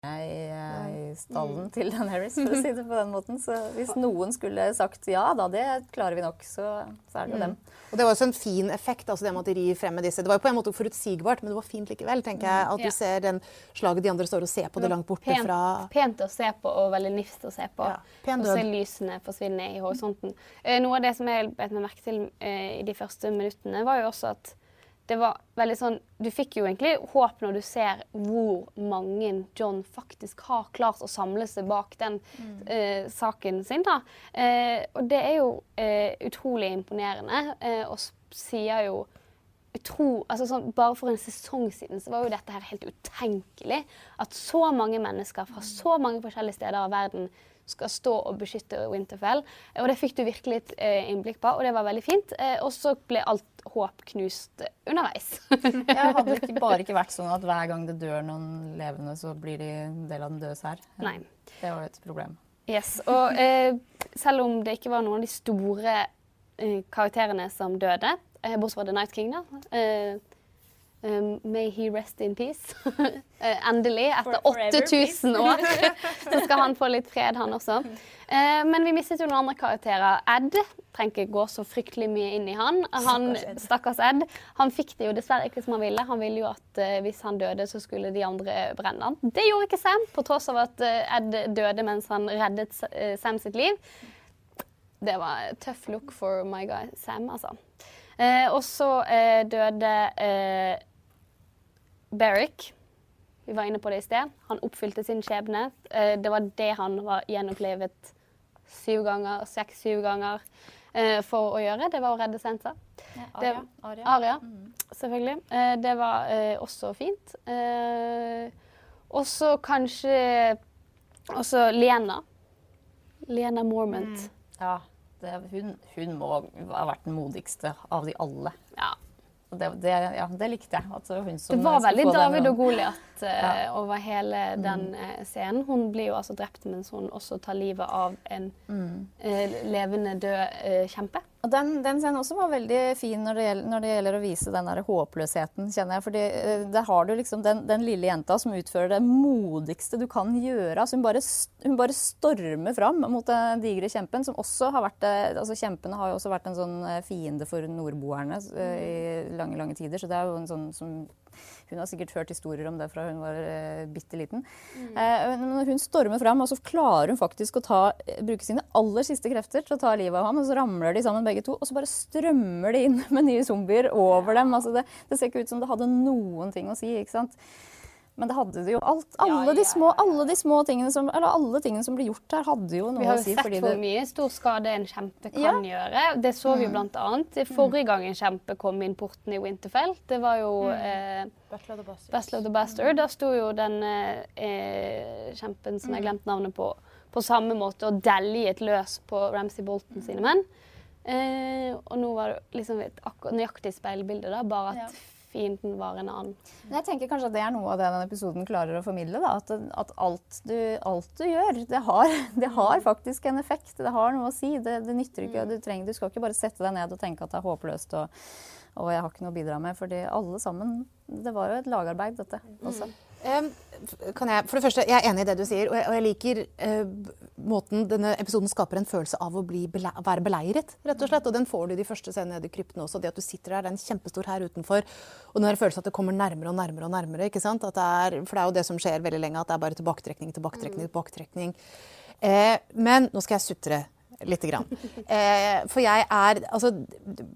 I stallen mm. til Daenerys, for å si det på den måten. Så hvis noen skulle sagt ja da, det klarer vi nok, så, så er det jo mm. dem. Og Det var også en fin effekt, altså det med at de rir frem med disse. Det var jo på en måte forutsigbart, men det var fint likevel. tenker jeg, At du ser den slaget de andre står og ser på det langt borte pent, fra Pent å se på og veldig nifst å se på. Ja, og se lysene forsvinne i horisonten. Eh, noe av det som jeg bet meg merke til eh, i de første minuttene, var jo også at det var veldig sånn Du fikk jo egentlig håp når du ser hvor mange John faktisk har klart å samle seg bak den mm. eh, saken sin. da. Eh, og det er jo eh, utrolig imponerende, eh, og sier jo utro, altså sånn, Bare for en sesong siden så var jo dette her helt utenkelig. At så mange mennesker fra så mange forskjellige steder av verden skal stå og beskytte Winterfell. Og det fikk du virkelig et eh, innblikk på, og det var veldig fint. Eh, og så ble alt håp knust underveis. ja, hadde det ikke bare ikke vært sånn at hver gang det dør noen levende, så blir de en del av den dødes her. Nei. Det var jo et problem. Yes, og eh, selv om det ikke var noen av de store eh, karakterene som døde, eh, bortsett fra The Night King, da, Um, may he rest in peace. Eh, Endelig, etter 8000 år, så skal han få litt fred, han også. Uh, men vi mistet jo noen andre karakterer. Ed trenger ikke gå så fryktelig mye inn i han. han stakkars Ed. Han fikk det jo dessverre ikke som han ville. Han ville jo at uh, hvis han døde, så skulle de andre brenne han. Det gjorde ikke Sam, på tross av at uh, Ed døde mens han reddet Sam sitt liv. Det var tøff look for my guy Sam, altså. Og så døde Beric. Vi var inne på det i sted. Han oppfylte sin skjebne. Eh, det var det han var gjenopplevet syv ganger, seks-syv ganger eh, for å gjøre. Det var å redde Sensa. Det- Aria. Aria. Aria, selvfølgelig. Eh, det var også fint. Og så kanskje også Lena. Lena Mormont. Ja, det, hun, hun må ha vært den modigste av de alle. Ja. Og det, det, ja, det likte jeg. At det var hun som Det var veldig den David og. Goliat uh, Ja. over hele den uh, scenen. Hun blir jo altså drept mens hun også tar livet av en eh, levende død kjempe. Og den, den scenen også var veldig fin når det, gjelder, når det gjelder å vise den der håpløsheten, kjenner jeg. Fordi det der har du liksom den, den lille jenta som utfører det modigste du kan gjøre. Altså hun, bare, hun bare stormer fram mot den digre kjempen, som også har vært eh, Altså kjempene har jo også vært en sånn eh, fiende for nordboerne eh, i lange, lange tider. Så det er jo en sånn som hun har sikkert hørt historier om det fra hun var uh, bitte liten. Eh, men når hun stormer fram, og så klarer hun faktisk å ta, eh, bruke sine aller siste krefter til å ta livet av ham. Og så ramler de sammen begge to, og så bare strømmer de inn med nye zombier over dem. Altså det, det ser ikke ut som det hadde noen ting å si. ikke sant? Men det hadde det jo. Alt, alle, De små, alle de små tingene som, eller alle tingene som ble gjort her, hadde jo noe å si. Vi har jo sett fordi hvor mye stor skade en kjempe kan Ja. gjøre. Det så vi jo blant annet forrige gang en kjempe kom inn porten i Winterfell. Det var jo eh, Battle of the Bastards. Battle of the Bastard. Da sto jo den eh, eh, kjempen som jeg glemte navnet på, på samme måte og deljet løs på Ramsay Bolton sine menn. Eh, og nå var det liksom et akkurat nøyaktig speilbilde, da, bare at Ja. Fienden var en annen. Men jeg tenker kanskje at det er noe av det denne episoden klarer å formidle. Da. At, at alt, du, alt du gjør, det har, det har faktisk en effekt. Det har noe å si. Det, det nytter ikke. Du, trenger, du skal ikke bare sette deg ned og tenke at det er håpløst og, og jeg har ikke noe å bidra med. Fordi alle sammen Det var jo et lagarbeid, dette også. Em, kan jeg, for det første, jeg er enig i det du sier, og jeg, og jeg liker eh, måten denne episoden skaper en følelse av å bele være beleiret. rett Og slett, og den får du i de første scenene i krypten også. Det at du sitter der, det er en kjempestor her utenfor, og den følelsen at det kommer nærmere og nærmere. og nærmere, ikke sant? Det er, for det er jo det som skjer veldig lenge, at det er bare tilbaketrekning, tilbaketrekning, tilbaketrekning. Eh, men nå skal jeg sutre lite grann. Eh, for jeg er altså,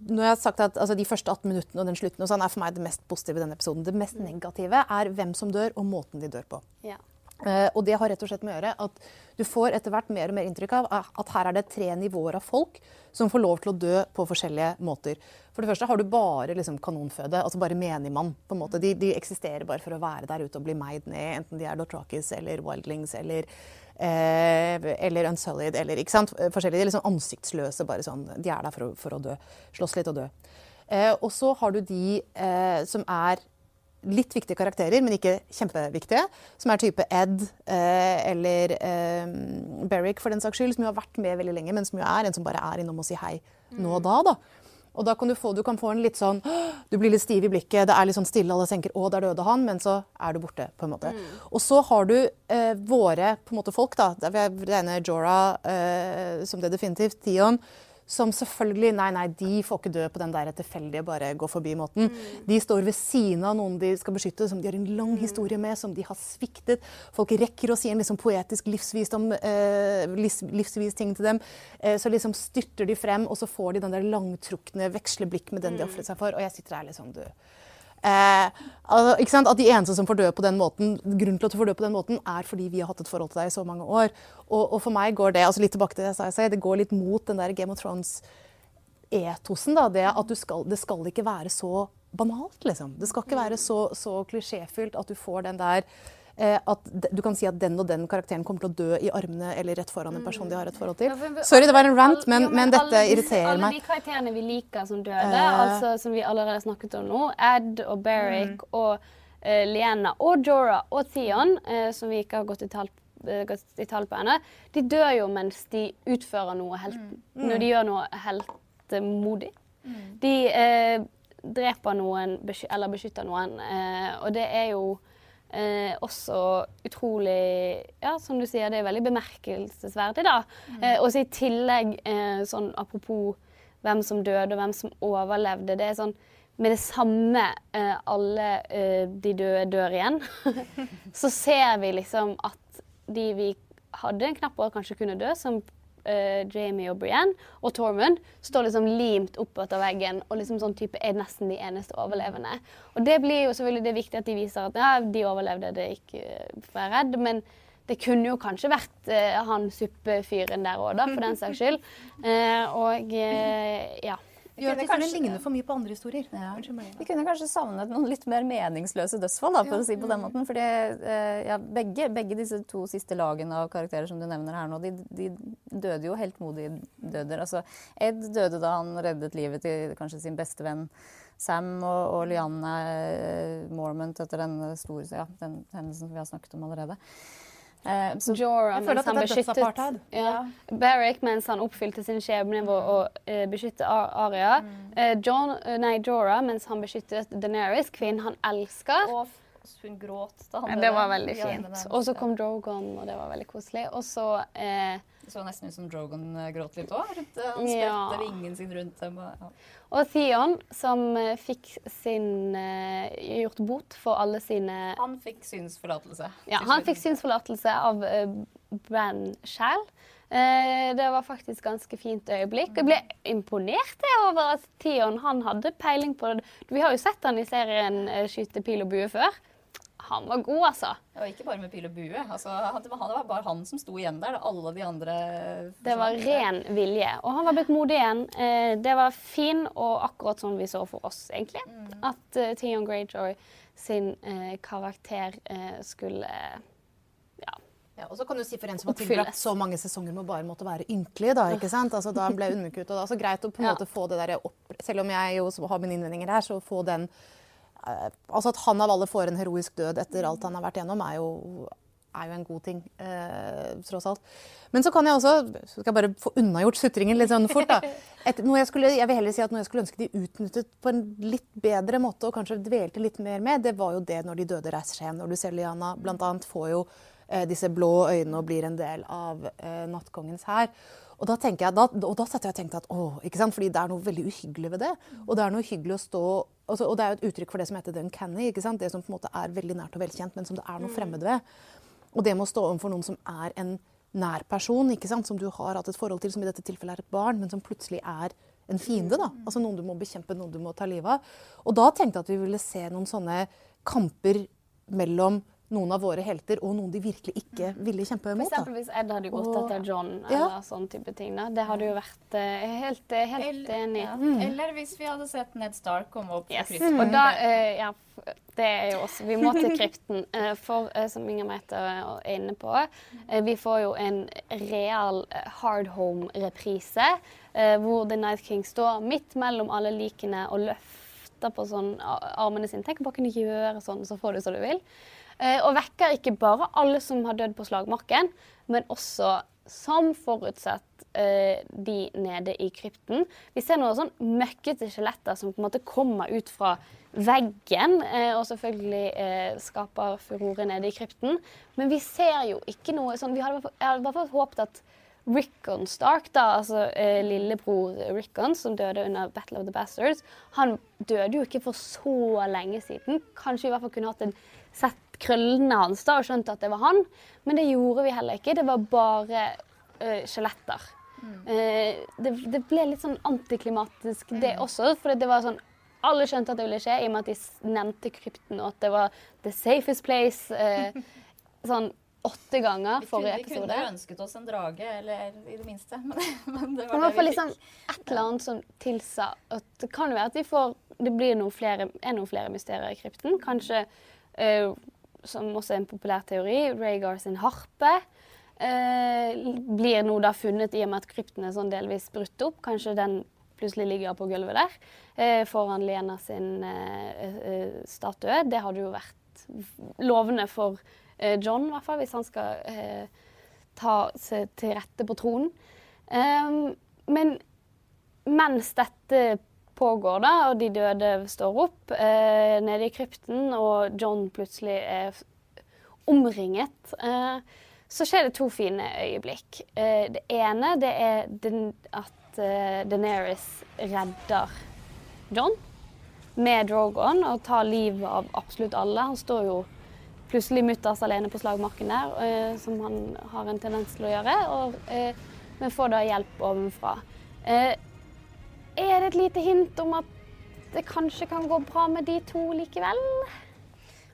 Når jeg har sagt at altså, de første 18 minuttene og den slutten og sånn, er for meg det mest positive i denne episoden. Det mest negative er hvem som dør, og måten de dør på. Ja. Eh, og det har rett og slett med å gjøre at du får etter hvert mer og mer inntrykk av at her er det tre nivåer av folk som får lov til å dø på forskjellige måter. For det første har du bare liksom, kanonføde, altså bare menigmann. på en måte. De, de eksisterer bare for å være der ute og bli meid ned, enten de er dotrakis eller Wildlings eller Eh, eller Unsullied, eller ikke sant? Forskjellige, De er liksom ansiktsløse, bare sånn. De er der for å, for å dø. Slåss litt og dø. Eh, og så har du de eh, som er litt viktige karakterer, men ikke kjempeviktige. Som er type Ed eh, eller eh, Beric, for den saks skyld, som jo har vært med veldig lenge, men som jo er en som bare er innom og sier hei nå og da. da. Og da kan du få, du kan få en litt sånn Du blir litt stiv i blikket, det er litt sånn stille, alle tenker 'Å, der døde han', men så er du borte, på en måte. Og så har du eh, våre på en måte folk, da. Jeg regner Jorah eh, som det definitivt. Tion. Som selvfølgelig Nei, nei, de får ikke dø på den der tilfeldige bare gå forbi-måten. De står ved siden av noen de skal beskytte, som de har en lang historie med, som de har sviktet. Folk rekker å si en liksom poetisk livsvisdom, eh, livs, livsvis ting til dem. Eh, så liksom styrter de frem, og så får de den der langtrukne veksle-blikk med den de ofret seg for. Og jeg sitter her liksom, du Eh, altså? At de eneste som får dø på den måten, Grunnen til at du får dø på den måten, er fordi vi har hatt et forhold til deg i så mange år. Og, og for meg går det altså litt tilbake til det jeg sa det går litt mot den der Game of Thrones-etosen. Det at skal, det skal ikke være så banalt, liksom. Det skal ikke være så, så klisjéfylt at du får den der at du kan si at den og den karakteren kommer til å dø i armene eller rett foran en person de har et forhold til. Sorry, det var en rant, men, men dette alle meg. irriterer Alle meg. de karakterene vi liker som døde, Eh. altså som vi allerede har snakket om nå, Ed og Beric og uh, Liena og Jorah og Theon, uh, som vi ikke har gått i tall eh, gått i tall på ennå, de dør jo mens de utfører noe helt, Mm. når de gjør noe heltemodig. De eh, dreper noen besky eller beskytter noen. Eh, og det er jo eh, også utrolig Ja, som du sier, det er veldig bemerkelsesverdig, da. Eh, og så i tillegg, eh, sånn apropos hvem som døde og hvem som overlevde, det er sånn med det samme eh, alle eh, de døde dør igjen, så ser vi liksom at de vi hadde en knapp år, kanskje kunne dø, som eh, Jamie og Brienne og Tormund, står liksom limt opp etter veggen og liksom sånn type er nesten de eneste overlevende. Og det blir jo selvfølgelig det er viktig at de viser at ja, de overlevde, det gikk uh, for jeg redd. men det kunne jo kanskje vært uh, han suppefyren der òg, for den saks skyld. Uh, og ja. Gjør at historien ligner for mye på andre historier. Ja. Vi kunne kanskje savnet noen litt mer meningsløse dødsfall, da, for å si på den måten. Fordi eh, ja, begge, begge disse to siste lagene av karakterer som du nevner her nå, de, de døde jo heltmodige døder. Altså, Ed døde da han reddet livet til kanskje sin beste venn Sam, og, og Lianne eh, Mormont etter den store ja, den hendelsen som vi har snakket om allerede. Eh, så Jorah Jeg føler mens at han beskyttet ja. Barrick mens han oppfylte sin skjebne ved å eh, beskytte Aria. Arya. Eh, John, eh, nei, Jorah mens han beskyttet Daenerys, kvinnen han elsker. Og hun gråt da han det var veldig fint. Og så kom Drogon, og det var veldig koselig. Og så eh, Det så nesten ut som Drogon eh, gråt litt òg. Han Ja. spredte vingen sin rundt dem. Og, ja. Og Theon, som eh, fikk sin uh, gjort bot for alle sine Han fikk synsforlatelse. Ja, han fikk synsforlatelse av uh, Bran sjæl. Eh, det var faktisk ganske fint øyeblikk. Jeg ble imponert over at Theon han hadde peiling på det. Vi har jo sett han i serien eh, skyte pil og bue før. Han var god, altså. Og ikke bare med pil og bue. Altså, det, var, bare han som sto igjen der. Alle de andre Det var ren vilje. Og han var blitt modig igjen. Eh, det var fin og akkurat som vi så for oss, egentlig. At uh, Theon Greyjoy sin eh, karakter eh, skulle Ja. Ja, og så kan du si for en som har tilbrakt så mange sesonger med å bare måtte være ynkelig, da, ikke sant? Altså, da ble underkutt, og da, så greit å på en Ja. måte få det der opp, selv om jeg jo har mine innvendinger her, så få den Altså at han av alle får en heroisk død etter alt han har vært gjennom, er jo, er jo en god ting, eh, tross alt. Men så kan jeg også så skal jeg bare få unnagjort sutringen litt sånn fort. da. Et, jeg, skulle, jeg vil heller si at noe jeg skulle ønske de utnyttet på en litt bedre måte, og kanskje dvelte litt mer med, det var jo det når de døde reiser seg hjem. Når du ser Liana annet får jo eh, disse blå øynene og blir en del av eh, nattkongens hær. Og da, tenker jeg, da, og da jeg og tenkte at åh, ikke sant? Fordi det er noe veldig uhyggelig ved det. Og det er noe hyggelig å stå altså, Og det er jo et uttrykk for det som heter the uncanny. ikke sant? Det som på en måte er veldig nært og velkjent, men som det er noe fremmed ved. Og det med å stå overfor noen som er en nær person, ikke sant? som du har hatt et forhold til, som i dette tilfellet er et barn, men som plutselig er en fiende. da. Altså Noen du må bekjempe, noen du må ta livet av. Og da tenkte jeg at vi ville se noen sånne kamper mellom noen av våre helter og noen de virkelig ikke ville kjempe mot. eksempel hvis Ed hadde gått Og- etter John Ja. eller sånn type ting. da. Det hadde jo vært eh, helt, eh, helt Eller, enig. ja. Eller hvis vi hadde sett Ned Stark komme opp Yes. krypten. Og da, uh, ja, det er jo også Vi må til krypten. Uh, for som Inger Merete er inne på, vi får jo en real hard home-reprise. eh, hvor The Night King står midt mellom alle likene og løfter på sånn armene sine. Tenk bare å kunne gjøre sånn, så får du som du vil. Eh, og vekker ikke bare alle som har dødd på slagmarken, men også, som forutsett, eh, de nede i krypten. Vi ser noen sånn møkkete skjeletter som på en måte kommer ut fra veggen, eh, og selvfølgelig skaper furore nede i krypten. Men vi ser jo ikke noe sånn vi hadde i hvert fall håpet at Rickon Stark, da, altså eh, lillebror Rickon, som døde under Battle of the Bastards, han døde jo ikke for så lenge siden. Kanskje vi i hvert fall kunne hatt en, sett krøllene hans da, og skjønt at det var han. Men det gjorde vi heller ikke. Det var bare eh, skjeletter. Eh, det, det ble litt sånn antiklimatisk, det også. For det var sånn Alle skjønte at det ville skje, i og med at de nevnte krypten, og at det var the safest place eh, sånn åtte ganger forrige vi kunne jo ønsket oss en drage, eller i det minste. Men, men det var men det vi liksom fikk. et eller annet som tilsa at det kan være at vi får Det blir noen flere, er noen flere mysterier i krypten. Kanskje, eh, som også er en populær teori, Rhaegar sin harpe. eh, blir nå da funnet i og med at krypten er sånn delvis brutt opp. Kanskje den plutselig ligger på gulvet der eh, foran Lena sin eh, eh, statue. Det hadde jo vært lovende for eh, John, i hvert fall, hvis han skal eh, ta seg til rette på tronen. Ehm, men mens dette pågår, da, og de døde står opp eh, nede i krypten, og John plutselig er omringet, eh, så skjer det to fine øyeblikk. Eh, det ene det er den, at eh, Deneris redder John med Drogon og tar livet av absolutt alle. Han står jo plutselig mutters alene på slagmarken der, eh, som han har en tendens til å gjøre. Og, eh, men får da hjelp ovenfra. Er det et lite hint om at det kanskje kan gå bra med de to likevel?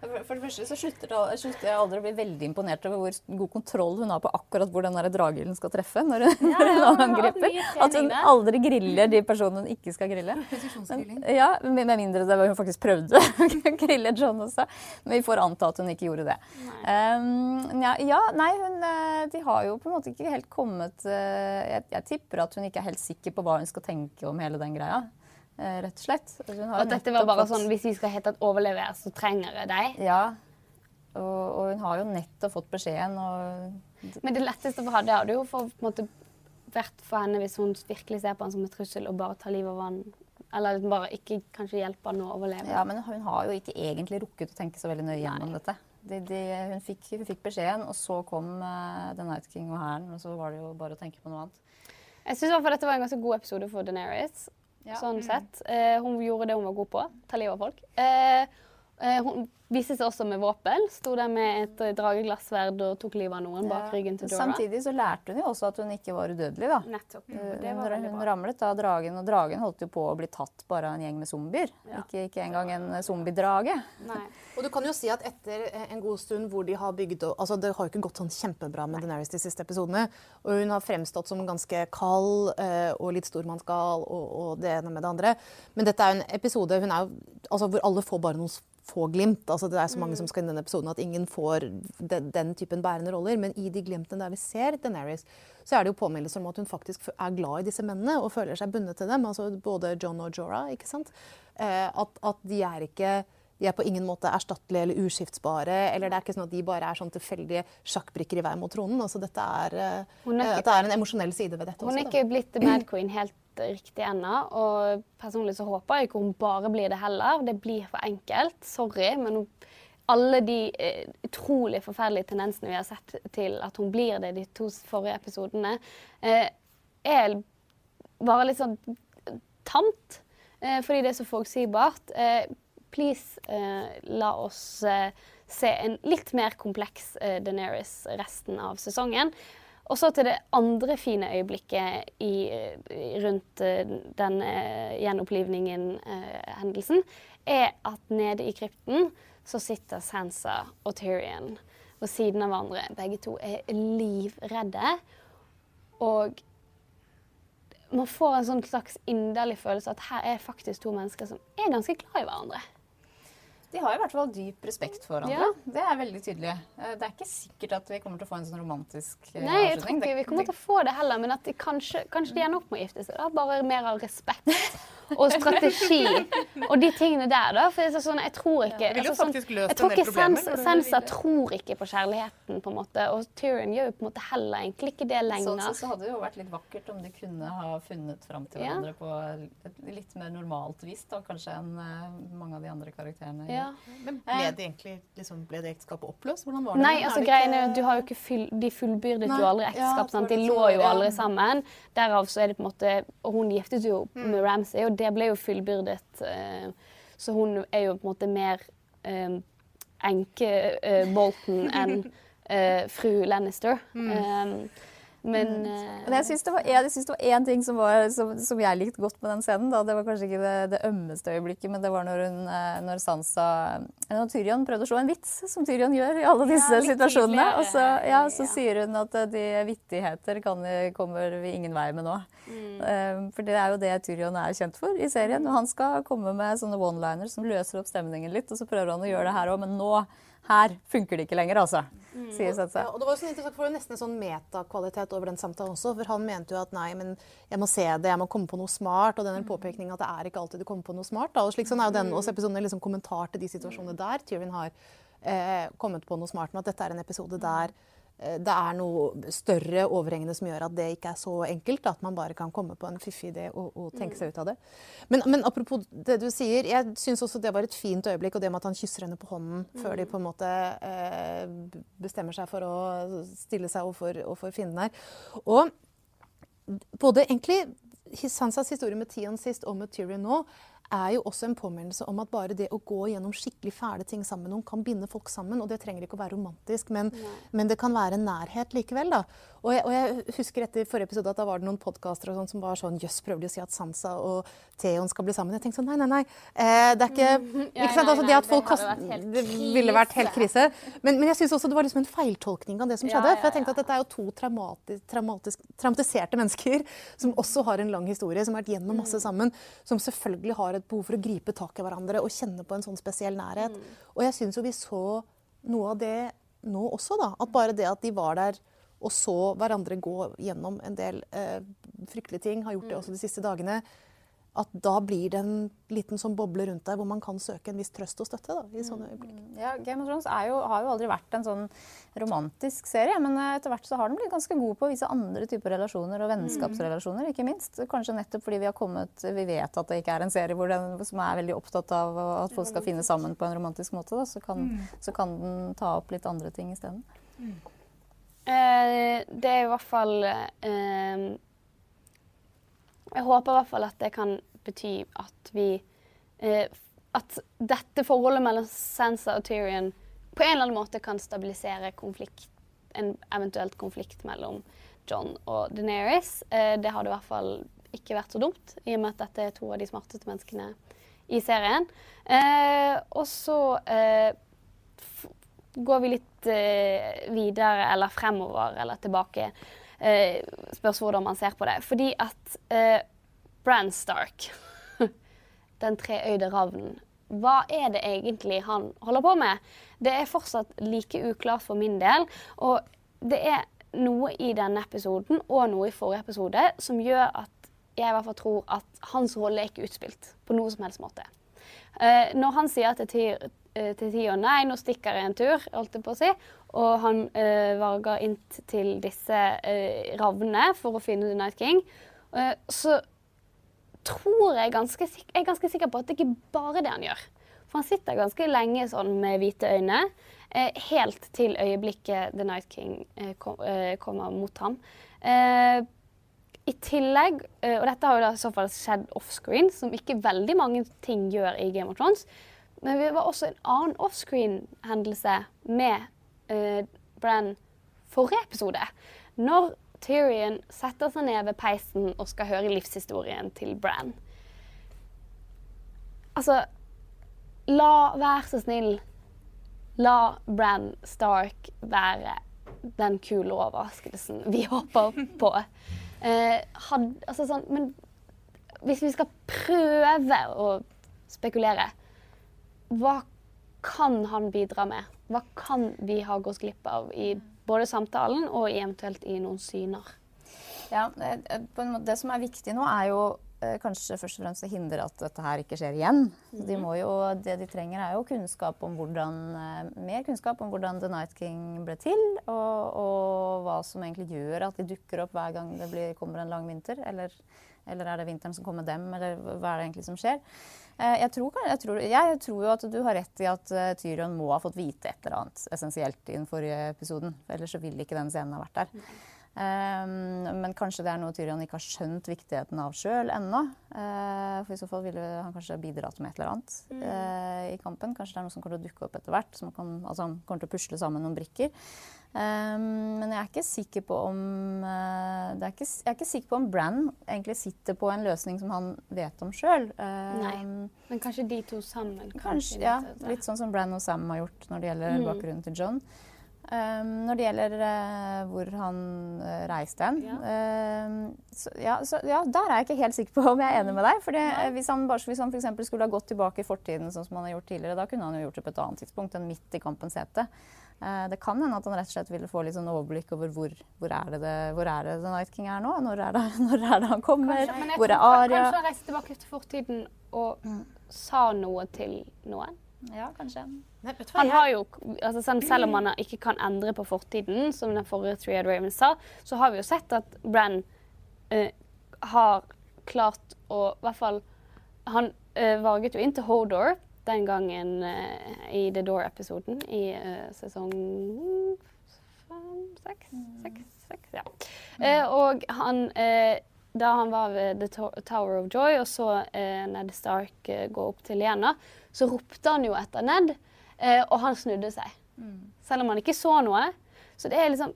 For, det første så slutter, det- slutter jeg aldri å bli veldig imponert over hvor god kontroll hun har på akkurat hvor den dragehyllen skal treffe når hun, ja, ja, hun angriper. At hun aldri griller de personene hun ikke skal grille. Men, ja, Med mindre det var hun faktisk prøvde å grille John også. Men vi får anta at hun ikke gjorde det. Um, ja, ja, nei, hun, eh, de har jo på en måte ikke helt kommet eh, jeg, jeg tipper at hun ikke er helt sikker på hva hun skal tenke om hele den greia. Eh, Rett og slett. Og dette var bare sånn hvis vi skal hete at overlevere, så trenger jeg deg. Ja. Og, og hun har jo nettopp fått beskjeden og Men det letteste for henne hadde jo for, måte, vært for henne hvis hun virkelig ser på han som en trussel og bare tar livet av han. Eller liksom bare ikke kanskje hjelpe han å overleve. Ja, men hun har jo ikke egentlig rukket å tenke så veldig nøye gjennom dette. De, de, hun, fikk, hun fikk beskjeden, og så kom uh, The Night King og hæren. Og så var det jo bare å tenke på noe annet. Jeg syns dette var en ganske god episode for Daenerys. Ja. Sånn sett. Eh, hun gjorde det hun var god på. Ta livet av folk. Eh, eh, hun viste seg også med våpen. Sto der med et eh, drageglassverd og tok livet av noen bak ryggen til Dora. Samtidig så lærte hun jo også at hun ikke var udødelig. da. Nettopp. Eh, Det var Hun, hun ramlet av dragen, og dragen holdt jo på å bli tatt bare av en gjeng med zombier. Ikke, ikke engang en zombiedrage. Nei. Og du kan jo si at etter eh, en god stund hvor de har bygd altså Det har jo ikke gått sånn kjempebra med Daenerys de siste episodene. Og hun har fremstått som ganske kald eh, og litt stormannsgal og, og det ene med det andre. Men dette er jo en episode hun er jo, altså, hvor alle får bare noen få glimt. Altså, det er så mange som skal inn i denne episoden at ingen får den, den typen bærende roller. Men i de glimtene der vi ser Daenerys, så er det jo påminnelser om at hun faktisk er glad i disse mennene og føler seg bundet til dem. Altså både John og Jorah, ikke sant. Eh, at, at de er ikke de er på ingen måte erstattelige eller uskiftsbare. eller Det er ikke sånn at de bare er sånn tilfeldige sjakkbrikker i vei mot tronen. Altså, dette er, eh, er det er en emosjonell side ved dette Hun er ikke da. blitt Mad Queen helt riktig ennå. Og personlig så håper jeg ikke hun bare blir det heller. Det blir for enkelt. Sorry. Men hun, alle de eh, utrolig forferdelige tendensene vi har sett til at hun blir det de to forrige episodene, eh, er bare litt sånn tamt. Eh, fordi det er så forutsigbart. Eh, please, eh, la oss eh, se en litt mer kompleks eh, Daenerys resten av sesongen. Og så til det andre fine øyeblikket i, rundt eh, den eh, gjenopplivningen-hendelsen, er at nede i krypten så sitter Sansa og Tyrion ved siden av hverandre. Begge to er livredde. Og man får en sånn slags inderlig følelse at her er faktisk to mennesker som er ganske glad i hverandre. De har i hvert fall dyp respekt for hverandre. Ja. Det er veldig tydelig. Eh, Det er ikke sikkert at vi kommer til å få en sånn romantisk eh, Nei, jeg tror ikke vi kommer til å få det heller, men at de kanskje, kanskje de ender opp med å gifte seg. Da. Bare mer av respekt og strategi og de tingene der, da. For er sånn, jeg tror ikke ja, jo altså, løst Jeg tror ikke Sansa vil- tror ikke på kjærligheten, på en måte. Og Tyrion gjør jo på en måte heller egentlig ikke det Sånn lenger. sett så hadde det jo vært litt vakkert om de kunne ha funnet fram til Ja. hverandre på et litt mer normalt vis da, kanskje enn uh, mange av de andre karakterene. Ja. Men ble det egentlig liksom, ble det ekteskapet oppløst? Hvordan var det? Nei, Er altså det greien ikke- er at du har jo ikke full, De fullbyrdet Nei, jo aldri ja, ekteskap. sant? De lå jo aldri sammen. Derav så er det på en måte Og hun giftet jo Mm. med Ramsay, og det ble jo fullbyrdet. eh, så hun er jo på en måte mer eh, enke eh, Bolton enn eh, fru Lannister. Mm. Eh, men mm. Men jeg syns det var en- det var én ting som, var, som, som jeg likte godt med den scenen. Da. Det var kanskje ikke det, det ømmeste øyeblikket, men det var når, hun, eh, når Sansa Når Tyrion prøvde å slå en vits, som Tyrion gjør i alle disse Ja, situasjonene. Og så, ja, så ja. sier hun at eh, de vittigheter kan, kommer vi ingen vei med nå. Mm. For det er jo det Tyrion er kjent for i serien. Og han skal komme med sånne one-liners som løser opp stemningen litt, og så prøver han å gjøre det her òg, men nå her funker det ikke lenger, altså. Sier Sansa. Ja, og det var jo sånn interessant, for det var nesten en sånn metakvalitet over den samtalen også. For han mente jo at nei, men jeg må se det, jeg må komme på noe smart. Og den påpekningen at det er ikke alltid du kommer på noe smart. Da. Og slik sånn er jo den også episoden en liksom kommentar til de situasjonene der Tyrion har eh, kommet på noe smart. med at dette er en episode der det er noe større overhengende som gjør at det ikke er så enkelt. At man bare kan komme på en fiffig idé og, og tenke seg ut av det. Men, men apropos det du sier, jeg syns også det var et fint øyeblikk. Og det med at han kysser henne på hånden før de på en måte eh, bestemmer seg for å stille seg overfor, overfor fienden her. Og både egentlig Sansas historie med Tion sist og med Tyrion nå er jo også en påminnelse om at bare det å gå gjennom skikkelig fæle ting sammen med noen kan binde folk sammen. Og det trenger ikke å være romantisk, men, men det kan være en nærhet likevel. da. Og jeg, og jeg husker etter forrige episode at da var det noen podkaster sånn som var sånn Jøss, prøver de å si at Sansa og Theon skal bli sammen? Jeg tenkte sånn nei, nei, nei. Eh, det er ikke ikke sant? Altså, det at folk kast- Det ville vært helt krise. Men, men jeg syns også det var liksom en feiltolkning av det som skjedde. For jeg tenkte at dette er jo to traumatis, traumatis, traumatiserte mennesker som også har en lang historie, som har vært gjennom Mm. masse sammen, som selvfølgelig har et behov for å gripe tak i hverandre og kjenne på en sånn spesiell nærhet. Mm. Og jeg syns jo vi så noe av det nå også, da. At bare det at de var der og så hverandre gå gjennom en del eh, fryktelige ting, har Mm. gjort det også de siste dagene, at da blir det en liten sånn boble rundt deg hvor man kan søke en viss trøst og støtte. da, i sånne øyeblikk. Ja, Game of Thrones jo, har jo aldri vært en sånn romantisk serie, men eh, etter hvert så har den blitt ganske god på å vise andre typer relasjoner og vennskapsrelasjoner, ikke minst. Kanskje nettopp fordi vi har kommet Vi vet at det ikke er en serie hvor den, som er veldig opptatt av at folk skal finne sammen på en romantisk måte, da, så, kan, så kan den ta opp litt andre ting isteden. Eh, det er i hvert fall eh, Jeg håper i hvert fall at det kan bety at vi eh, At dette forholdet mellom Sansa og Tyrion på en eller annen måte kan stabilisere konflikt, en eventuelt konflikt mellom John og Daenerys. Eh, det hadde i hvert fall ikke vært så dumt, i og med at dette er to av de smarteste menneskene i serien. Eh, og så eh, går vi litt eh, videre eller fremover eller tilbake. Eh, spørs hvordan man ser på det. Fordi at eh, Bran Stark, den treøyde ravnen, hva er det egentlig han holder på med? Det er fortsatt like uklart for min del. Og det er noe i denne episoden og noe i forrige episode som gjør at jeg i hvert fall tror at hans rolle er ikke utspilt på noe som helst måte. Eh, når han sier til, Tyr, til tida nei, nå stikker jeg en tur, holdt jeg på å si, og han eh, varger inn til disse eh, ravnene for å finne The Night King, eh, så tror jeg ganske, jeg er ganske sikker på at det ikke bare det han gjør. For han sitter ganske lenge sånn med hvite øyne, eh, helt til øyeblikket The Night King eh, kom, eh, kommer mot ham. Eh, i tillegg, eh, og dette har jo da i så fall skjedd offscreen, som ikke veldig mange ting gjør i Game of Thrones, men det var også en annen offscreen-hendelse med uh, Bran forrige episode. Når Tyrion setter seg ned ved peisen og skal høre livshistorien til Bran. Altså, la være så snill. La Bran Stark være den kule overraskelsen vi håper på. Eh, had, altså sånn, men hvis vi skal prøve å spekulere, hva kan han bidra med? Hva kan vi ha gått glipp av i både samtalen og eventuelt i noen syner? Ja, eh, eh, måte, Det som er viktig nå, er jo eh, kanskje først og fremst å hindre at dette her ikke skjer igjen. De må jo, det de trenger, er jo kunnskap om hvordan, eh, mer kunnskap om hvordan The Night King ble til, og, og hva som egentlig gjør at de dukker opp hver gang det blir, kommer en lang vinter. Eller, eller er det vinteren som kommer dem, eller hva er det egentlig som skjer? Eh, Jeg tror, jeg, tror, jeg tror jo at du har rett i at eh, Tyrion må ha fått vite et eller annet essensielt i den forrige episoden. Ellers så ville ikke den scenen ha vært der. Um, men kanskje det er noe Tyrion ikke har skjønt viktigheten av sjøl ennå. Eh, for i så fall ville han kanskje bidratt med et eller annet mm. i kampen. Kanskje det er noe som kommer til å dukke opp etter hvert. Som kan, altså, han kommer til å pusle sammen noen brikker. Um, men jeg er ikke sikker på om eh, det er ikke, Jeg er ikke sikker på om Bran egentlig sitter på en løsning som han vet om sjøl. Nei. Men kanskje de to sammen? Kanskje, ja. Litt sånn som Bran og Sam har gjort når det gjelder Mm. bakgrunnen til John. Um, når det gjelder uh, hvor han uh, reiste hen Ja. um, så, ja, så, ja, Der er jeg ikke helt sikker på om jeg er enig med deg. Fordi, uh, hvis han, bare, hvis han for skulle ha gått tilbake i fortiden, sånn som han har gjort tidligere, da kunne han jo gjort det på et annet tidspunkt enn midt i kampens hete. Det kan hende at han rett og slett ville få litt sånn overblikk over hvor, hvor, er det det, hvor er det The Night King er nå? Når er det, når er det han kommer? Kanskje, hvor er Aria? Kanskje han reiste tilbake til fortiden og sa noe til noen? Ja, kanskje. Nei, vet du hva, Han har jo, altså sånn, Selv om han ikke kan endre på fortiden, som den forrige Three-Eyed Raven sa, så har vi jo sett at Bran eh, har klart å I hvert fall Han eh, varget jo inn til Hodor den gangen eh, i The Door-episoden i eh, sesong fem, seks, seks, seks, ja. Eh, og han eh, da han var ved The Tower of Joy og så eh, Ned Stark eh, gå opp til Lena, så ropte han jo etter Ned, eh, og han snudde seg. Selv om han ikke så noe. Så det er liksom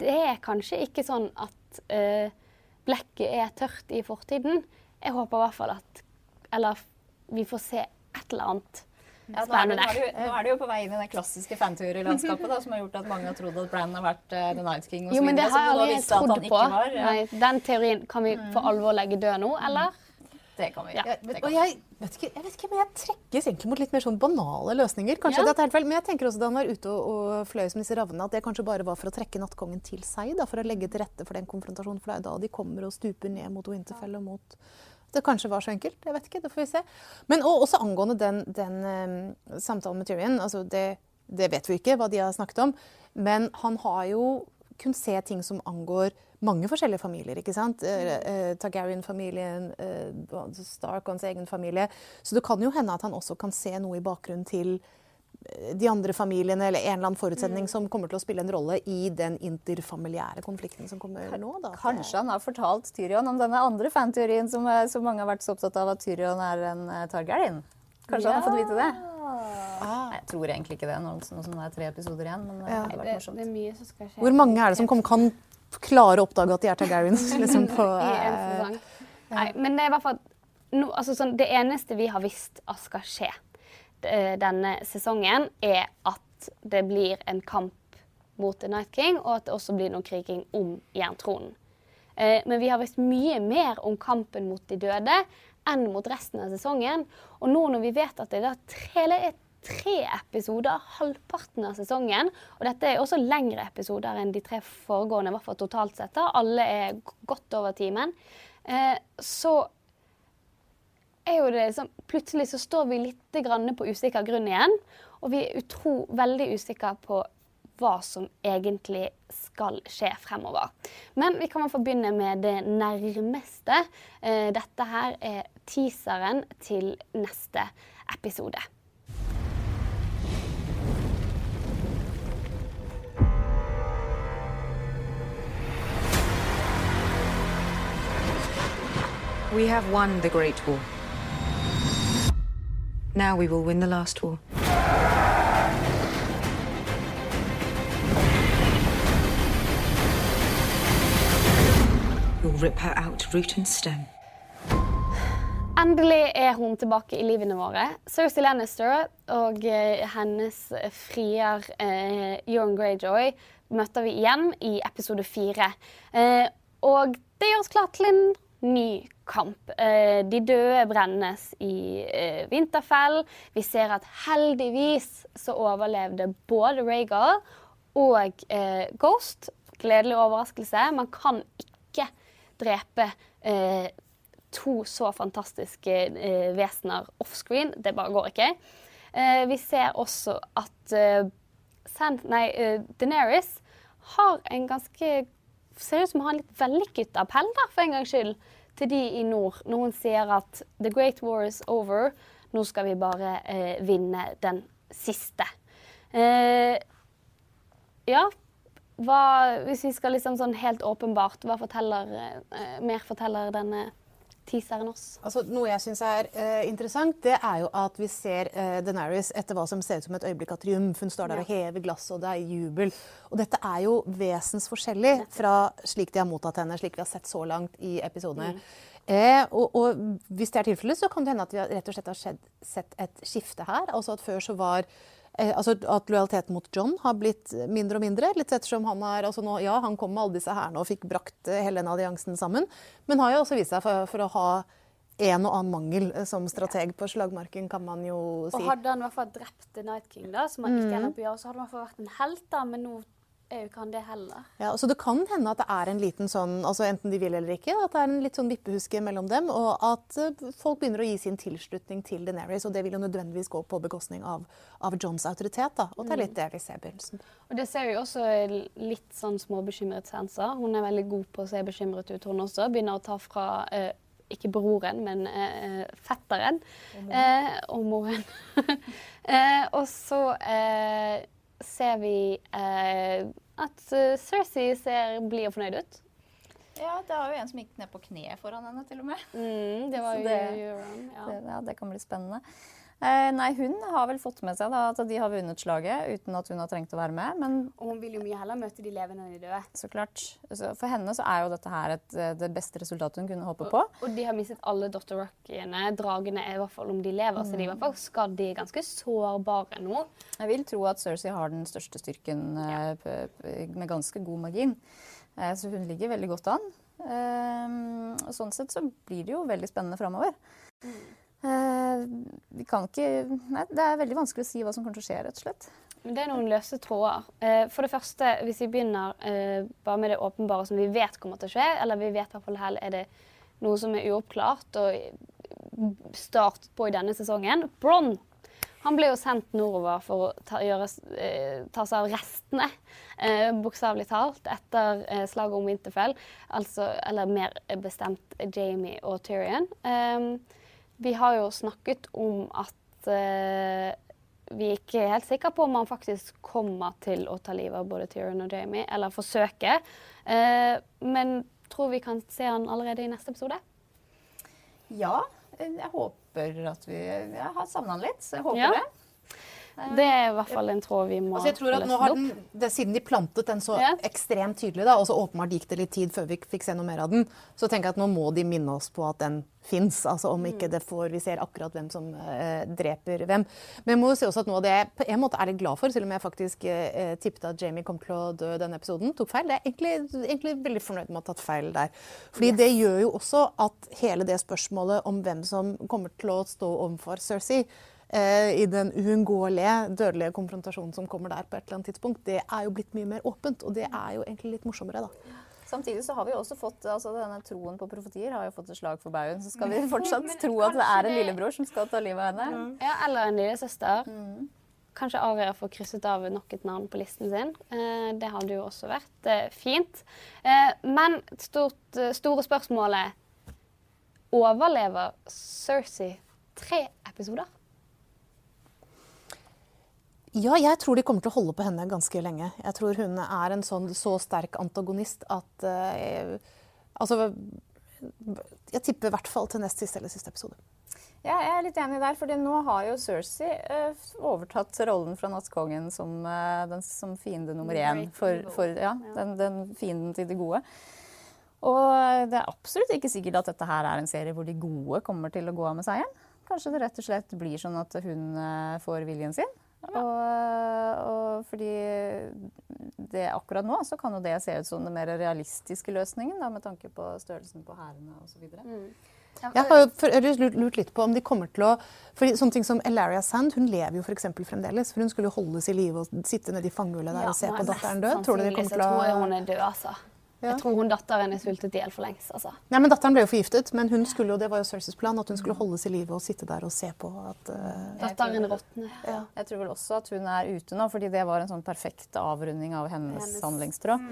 Det er kanskje ikke sånn at eh, blekket er tørt i fortiden. Jeg håper i hvert fall at Eller vi får se et eller annet Ja, nå, er det, spennende. nå, er du, nå er du, jo på vei inn i det klassiske fanteori-landskapet da, som har gjort at mange har trodd at Brann har vært uh, The Night King Og Jo, men det har jeg aldri trodd på. var. Ja, Nei, den teorien kan vi for alvor legge død nå, eller? Det kan vi. Ja. Ja, men- kan og jeg vet, ikke, jeg vet ikke, men jeg trekkes egentlig mot litt mer sånn banale løsninger. Kanskje Ja. det helt feil, Men jeg tenker også da han var ute og, og fløy som disse ravnene, at det kanskje bare var for å trekke nattkongen til seg. Da, for å legge til rette for den konfrontasjonen. For det er da de kommer og stuper ned mot Winterfell og mot Det kanskje var så enkelt. Jeg vet ikke, det får vi se. Men og, også angående den, den um, samtalen med Tyrion. Altså det, det vet vi ikke hva de har snakket om. Men han har jo kunnet se ting som angår mange forskjellige familier. ikke sant? Mm. eh, Targaryen-familien, eh, Stark og hans egen familie. Så det kan jo hende at han også kan se noe i bakgrunnen til eh, de andre familiene, eller en eller annen forutsetning som kommer til å spille en rolle i den interfamiliære konflikten som kommer nå. Da. Kanskje han har fortalt Tyrion om denne andre fanteorien som, eh, som mange har vært så opptatt av, at Tyrion er en Targaryen. Kanskje han har fått vite det? Ah. Nei, jeg tror egentlig ikke det, nå, som det er tre episoder igjen. Men eh, Ja. det Det, det er mye som skal skje. Hvor mange er det som kom, kan klare å oppdage at de er Targaryens? Liksom, på, sesong. Nei, men det er i hvert fall no, altså sånn, Det eneste vi har visst at skal skje eh, denne sesongen, er at det blir en kamp mot The Night King, og at det også blir noe kriging om jerntronen. Eh, men vi har visst mye mer om kampen mot de døde enn mot resten av sesongen. Og nå når vi vet at det er tre, eller tre episoder, halvparten av sesongen, og dette er også lengre episoder enn de tre foregående, i hvert fall totalt sett, da. alle er godt over timen, eh, så er jo det liksom Plutselig så står vi litt på usikker grunn igjen, og vi er utro veldig usikre på hva som egentlig skal skje fremover. Men vi kan i begynne med det nærmeste. Eh, Dette her er teaseren til neste episode. We have won the Great War. Now we will win the last war. You'll rip her out root and stem. Endelig er hun tilbake i livene våre. Cersei Lannister og eh, hennes frier eh, Euron Greyjoy møter vi igjen i episode fire. Eh, og det gjør oss klart til en ny kamp. Eh, de døde brennes i eh, Winterfell. Vi ser at heldigvis så overlevde både Regal og eh, Ghost. Gledelig overraskelse. Man kan ikke drepe eh, to så fantastiske eh, vesener offscreen. Det bare går ikke. Eh, vi ser også at eh, nei, Deneris har en ganske Ser ut som å ha en litt vellykket appell, da, for en gangs skyld, til de i nord. Hun sier at 'the great war is over', nå skal vi bare eh, vinne den siste. Eh, ja, hva, hvis vi skal liksom sånn helt åpenbart, hva forteller, eh, mer forteller denne teaseren oss? Altså, noe jeg syns er uh, interessant, det er jo at vi ser uh, Denaris etter hva som ser ut som et øyeblikk av triumf. Hun står der og hever glasset, og det er jubel. Og dette er jo vesensforskjellig fra slik de har mottatt henne, slik vi har sett så langt i episodene. Eh, og, og hvis det er tilfellet, så kan det hende at vi rett og slett har sett et skifte her. Altså at før så var eh, altså at lojaliteten mot John har blitt mindre og mindre. Litt ettersom han er, altså nå, Ja, han kom med alle disse hærene og fikk brakt eh, hele den alliansen sammen. Men har jo også vist seg for, for å ha en og annen mangel eh, som strateg på slagmarken, kan man jo si. Og hadde han i hvert fall drept The Night King, da, som han ikke ender på å gjøre, så hadde han i hvert fall vært en helt, da, men nå ikke han det heller. Ja, så Det kan hende at det er en liten sånn, altså enten de vil eller ikke, at det er en litt sånn vippehuske mellom dem, og at eh, folk begynner å gi sin tilslutning til Deneris, og det vil jo nødvendigvis gå på bekostning av, av Johns autoritet. da, og det er litt det vi ser i begynnelsen. Og det ser vi også litt sånn småbekymret senser. Hun er veldig god på å se bekymret ut, hun også. Begynner å ta fra eh, ikke broren, men eh, fetteren. Eh, og moren. eh, og så eh, ser vi eh, at eh, Cersei ser blid og fornøyd ut. Ja, det var jo en som gikk ned på kne foran henne, til og med. Mm, det var jo det- Euron. Ja. Det, ja, det kan bli spennende. Eh, nei, hun har vel fått med seg da, at de har vunnet slaget uten at hun har trengt å være med. Men Og hun vil jo mye heller møte de levende enn de døde. så klart, så for henne så er jo dette her et, eh, det beste resultatet hun kunne håpe på. Og de har mistet alle Dr. Rockiene. Dragene er i hvert fall om de lever, så de er i hvert fall skadd. De er ganske sårbare nå. Jeg vil tro at Cersei har den største styrken ja. p- p- med ganske god margin. Eh, så hun ligger veldig godt an. Eh, og sånn sett så blir det jo veldig spennende framover. Eh, vi kan ikke Nei, det er veldig vanskelig å si hva som kommer til å skje, rett og slett. Det er noen løse tråder. Eh, For det første, hvis vi begynner eh, bare med det åpenbare som vi vet kommer til å skje, eller vi vet i hvert fall her er det noe som er uoppklart og start på i denne sesongen. Bronn han ble jo sendt nordover for å ta, gjøre, eh, ta seg av restene, eh, bokstavelig talt, etter eh, slaget om Winterfell. Altså, eller mer bestemt Jamie og Tyrion. Eh, vi har jo snakket om at eh, vi ikke er helt sikre på om han faktisk kommer til å ta livet av både Tyrion og Jamie, eller forsøke. Eh, men tror vi kan se han allerede i neste episode. Ja, jeg håper at vi Jeg har savna han litt, så jeg håper Ja. det. Det er i hvert fall en tråd vi må Altså jeg tror at nå har den, det, Siden de plantet den så Ja. ekstremt tydelig, da, og så åpenbart gikk det litt tid før vi fikk se noe mer av den, så tenker jeg at nå må de minne oss på at den fins. Altså om ikke det får Vi ser akkurat hvem som eh, dreper hvem. Men jeg må jo si også at noe av det jeg på en måte er litt glad for, selv om jeg faktisk eh, tippet at Jamie kom til å dø denne episoden, tok feil. Det er egentlig, egentlig veldig fornøyd med å ha tatt feil der. Fordi det gjør jo også at hele det spørsmålet om hvem som kommer til å stå overfor Cersei i den uunngåelige dødelige konfrontasjonen som kommer der på et eller annet tidspunkt, det er jo blitt mye mer åpent. Og det er jo egentlig litt morsommere, da. Samtidig så har vi også fått altså denne troen på profetier har jo fått et slag for baugen. Så skal vi fortsatt tro at det er en lillebror som skal ta livet av henne. Ja, eller en lillesøster. Kanskje Aria får krysset av nok et navn på listen sin. Eh, det hadde jo også vært eh, fint. Eh, men stort, eh, store spørsmålet Overlever Cersei tre episoder? Ja, jeg tror de kommer til å holde på henne ganske lenge. Jeg tror hun er en sånn så sterk antagonist at uh, Altså Jeg tipper i hvert fall til nest siste eller siste episode. Ja, jeg er litt enig der, for nå har jo Cersei uh, overtatt rollen fra Nattkongen som, uh, den, som fiende nummer én. For, for ja, den, den fienden til det gode. Og det er absolutt ikke sikkert at dette her er en serie hvor de gode kommer til å gå av med seieren. Kanskje det rett og slett blir sånn at hun får viljen sin. Og, og fordi det akkurat nå så kan jo det se ut som den mer realistiske løsningen, da, med tanke på størrelsen på hærene osv. Jeg har jo for jeg lurt, lurt litt på om de kommer til å for sånne ting som Elaria Sand hun lever jo for eksempel fremdeles. For hun skulle jo holdes i live og sitte nede i fangehullet der og se på datteren død. Tror du de kommer til å hun er død, altså. Ja. Jeg tror hun datteren er sultet i hjel for lengst. altså. Ja, men Datteren ble jo forgiftet, men hun skulle jo, det var jo Cerseis plan at hun skulle holdes i live og sitte der og se på at uh, Datteren råtner. ja. Jeg tror vel også at hun er ute nå, fordi det var en sånn perfekt avrunding av hennes, Hennes- handlingstråd.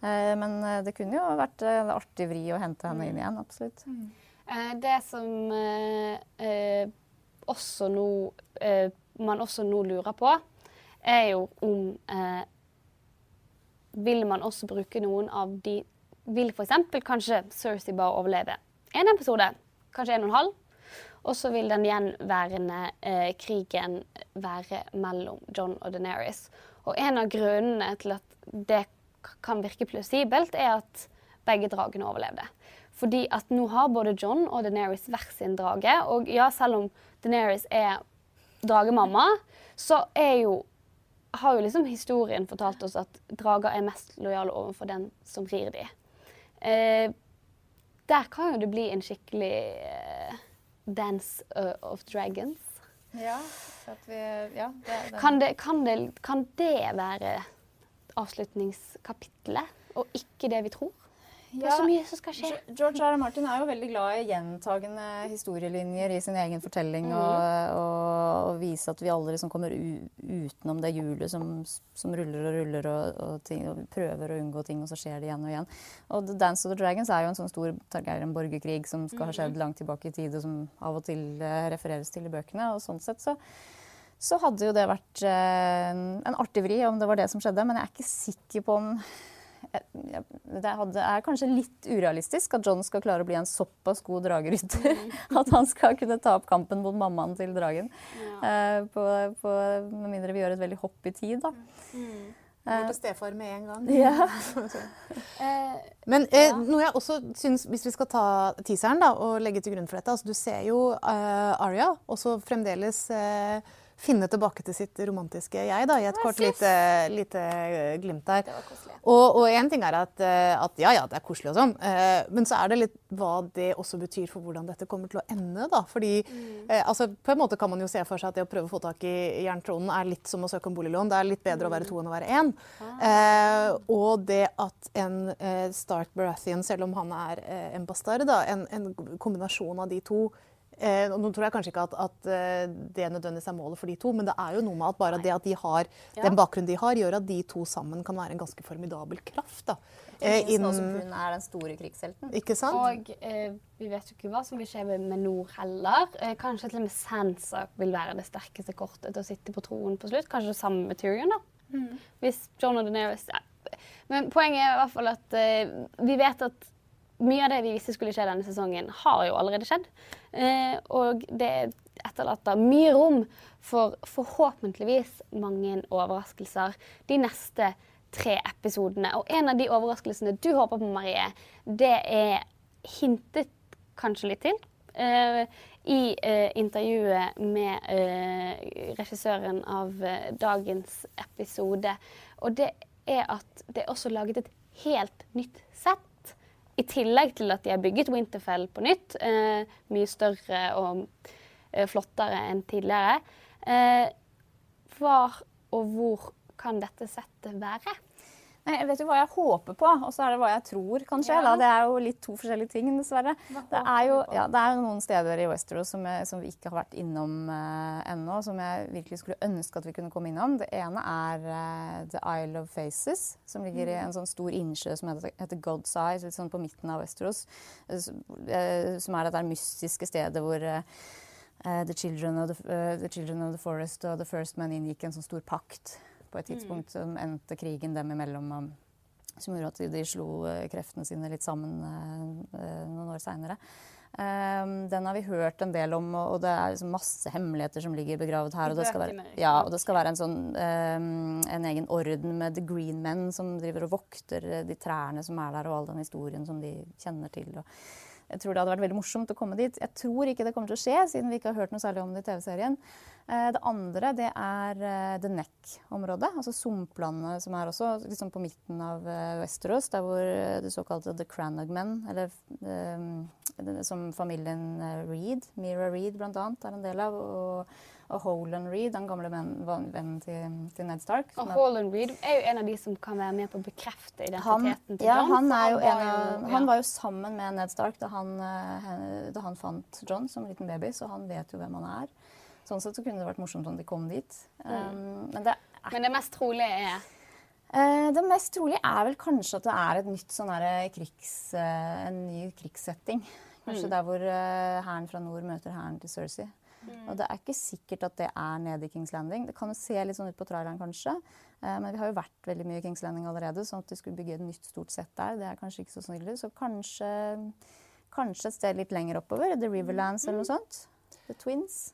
Eh, men eh, det kunne jo vært eh, artig vri å hente henne inn igjen, absolutt. Eh, det som eh, eh, også nå, eh, man også nå lurer på, er jo om eh, Vil man også bruke noen av de Vil f.eks. kanskje Cersei bare overleve én episode, kanskje en og en halv, og så vil den gjenværende eh, krigen være mellom John og Daenerys. Og en av grunnene til at det kan virke plausibelt, er at begge dragene overlevde. Fordi at nå har både John og Daenerys hver sin drage. Og ja, selv om Daenerys er dragemamma, så er jo har jo liksom historien fortalt oss at drager er mest lojale overfor den som rir de. Eh, der kan jo det bli en skikkelig eh, dance uh, of dragons. Ja, vi, ja det, Kan det, kan, det, kan det være avslutningskapitlet, og ikke det vi tror. Det er Ja. så mye som skal skje. George R. R. Martin er jo veldig glad i gjentagende historielinjer i sin egen fortelling. Og, og, og vise at vi alle liksom kommer utenom det hjulet som, som ruller og ruller og, og, ting, og prøver å unngå ting, og så skjer det igjen og igjen. Og The Dance of the Dragons er jo en sånn stor Targaryen-borgerkrig som skal ha skjedd langt tilbake i tid, og som av og til eh, refereres til i bøkene. Og sånn sett så så hadde jo det vært eh, en, en artig vri om det var det som skjedde, men jeg er ikke sikker på om det er kanskje litt urealistisk at John skal klare å bli en såpass god dragerytter. At han skal kunne ta opp kampen mot mammaen til dragen. Ja. på, på, med mindre vi gjør et veldig hopp i tid, da. Går på stefar med en gang. Ja. Men eh, noe jeg også syns, hvis vi skal ta teaseren da, og legge til grunn for dette altså Du ser jo uh, Aria, også fremdeles eh, finne tilbake til sitt romantiske jeg da, i et kort lite, lite eh, glimt der. Og én ting er at, eh, at ja, ja, det er koselig og sånn, eh, men så er det litt hva det også betyr for hvordan dette kommer til å ende. da, fordi eh, altså, På en måte kan man jo se for seg at det å prøve å få tak i jerntronen er litt som å søke om boliglån. Det er litt bedre å være to enn å være én. Eh, og det at en eh, Stark Baratheon, selv om han er eh, en bastard, da, en, en kombinasjon av de to Eh, nå tror jeg kanskje ikke at, at eh, det nødvendigvis er målet for de to, men det er jo noe med at bare det at de har den bakgrunnen de har, gjør at de to sammen kan være en ganske formidabel kraft. da. Eh, Nå som hun er den store krigshelten. ikke sant? Og eh, vi vet jo ikke hva som vil skje med med Nord heller. Eh, kanskje til og med Sansa vil være det sterkeste kortet til å sitte på troen på slutt. Kanskje det samme med Tyrion, da. Hvis John og Daenerys ja. Men poenget er i hvert fall at eh, vi vet at mye av det vi visste skulle skje denne sesongen, har jo allerede skjedd. Eh, og det etterlater mye rom for forhåpentligvis mange overraskelser de neste tre episodene. Og en av de overraskelsene du håper på, Marie, det er hintet kanskje litt til. eh, I eh, intervjuet med eh, regissøren av eh, dagens episode. Og det er at det er også laget et helt nytt sett. I tillegg til at de har bygget Winterfell på nytt. Eh, mye større og eh, flottere enn tidligere. Eh, hvor og hvor kan dette settet være? Jeg vet jo hva jeg håper på, og så er det hva jeg tror kan skje. Ja. Det er jo litt to forskjellige ting, dessverre. Det er jo ja, det er noen steder i Westeros som, jeg, som vi ikke har vært innom uh, ennå, som jeg virkelig skulle ønske at vi kunne komme innom. Det ene er uh, The Isle of Faces, som ligger i en sånn stor innsjø som heter, heter God's Eye, litt sånn på midten av Westeros. Uh, Som er dette mystiske stedet hvor the, children of the, the Children of the Forest og The First Men inngikk en sånn stor pakt på et tidspunkt som endte krigen dem imellom. som gjorde at de, slo eh, kreftene sine litt sammen eh, eh, noen år seinere. den har vi hørt en del om, og det er liksom masse hemmeligheter som ligger begravet her. Og det skal være, ja, og det skal være en, sånn, eh, en egen orden med The Green Men som driver og vokter de trærne som er der, og all den historien som de kjenner til. Og jeg tror det hadde vært veldig morsomt å komme dit. Jeg tror ikke det kommer til å skje, siden vi ikke har hørt noe særlig om det i TV-serien. Eh, Det andre det er eh, The Neck-området, altså sumplandet som er også liksom på midten av Westerås. Der hvor eh, det såkalte The Cranagmen, eller eh, som familien eh, Reed, Mira Reed bl.a., er en del av, og, og Holan Reed, den gamle venn- vennen til, til Ned Stark. Og Holan Reed er jo en av de som kan være med på å bekrefte han, identiteten til ja, John. han, er jo en var av, han var jo sammen med Ned Stark da han, eh, da han fant John som liten baby, så han vet jo hvem han er. Sånn sett så kunne det vært morsomt om de kom dit. Um, men det, er, Men det mest trolige er eh, det mest trolige er vel kanskje at det er et nytt sånn derre krigs, eh, en ny krigssetting. Kanskje der hvor eh, hæren fra nord møter hæren til Cersei. Og det er ikke sikkert at det er nede i Kings Landing. Det kan jo se litt sånn ut på traileren, kanskje. Eh, men vi har jo vært veldig mye i Kings Landing allerede, sånn at de skulle bygge et nytt stort sett der. Det er kanskje ikke så sannsynlig. Så kanskje, kanskje et sted litt lenger oppover. The Riverlands eller noe sånt. The Twins.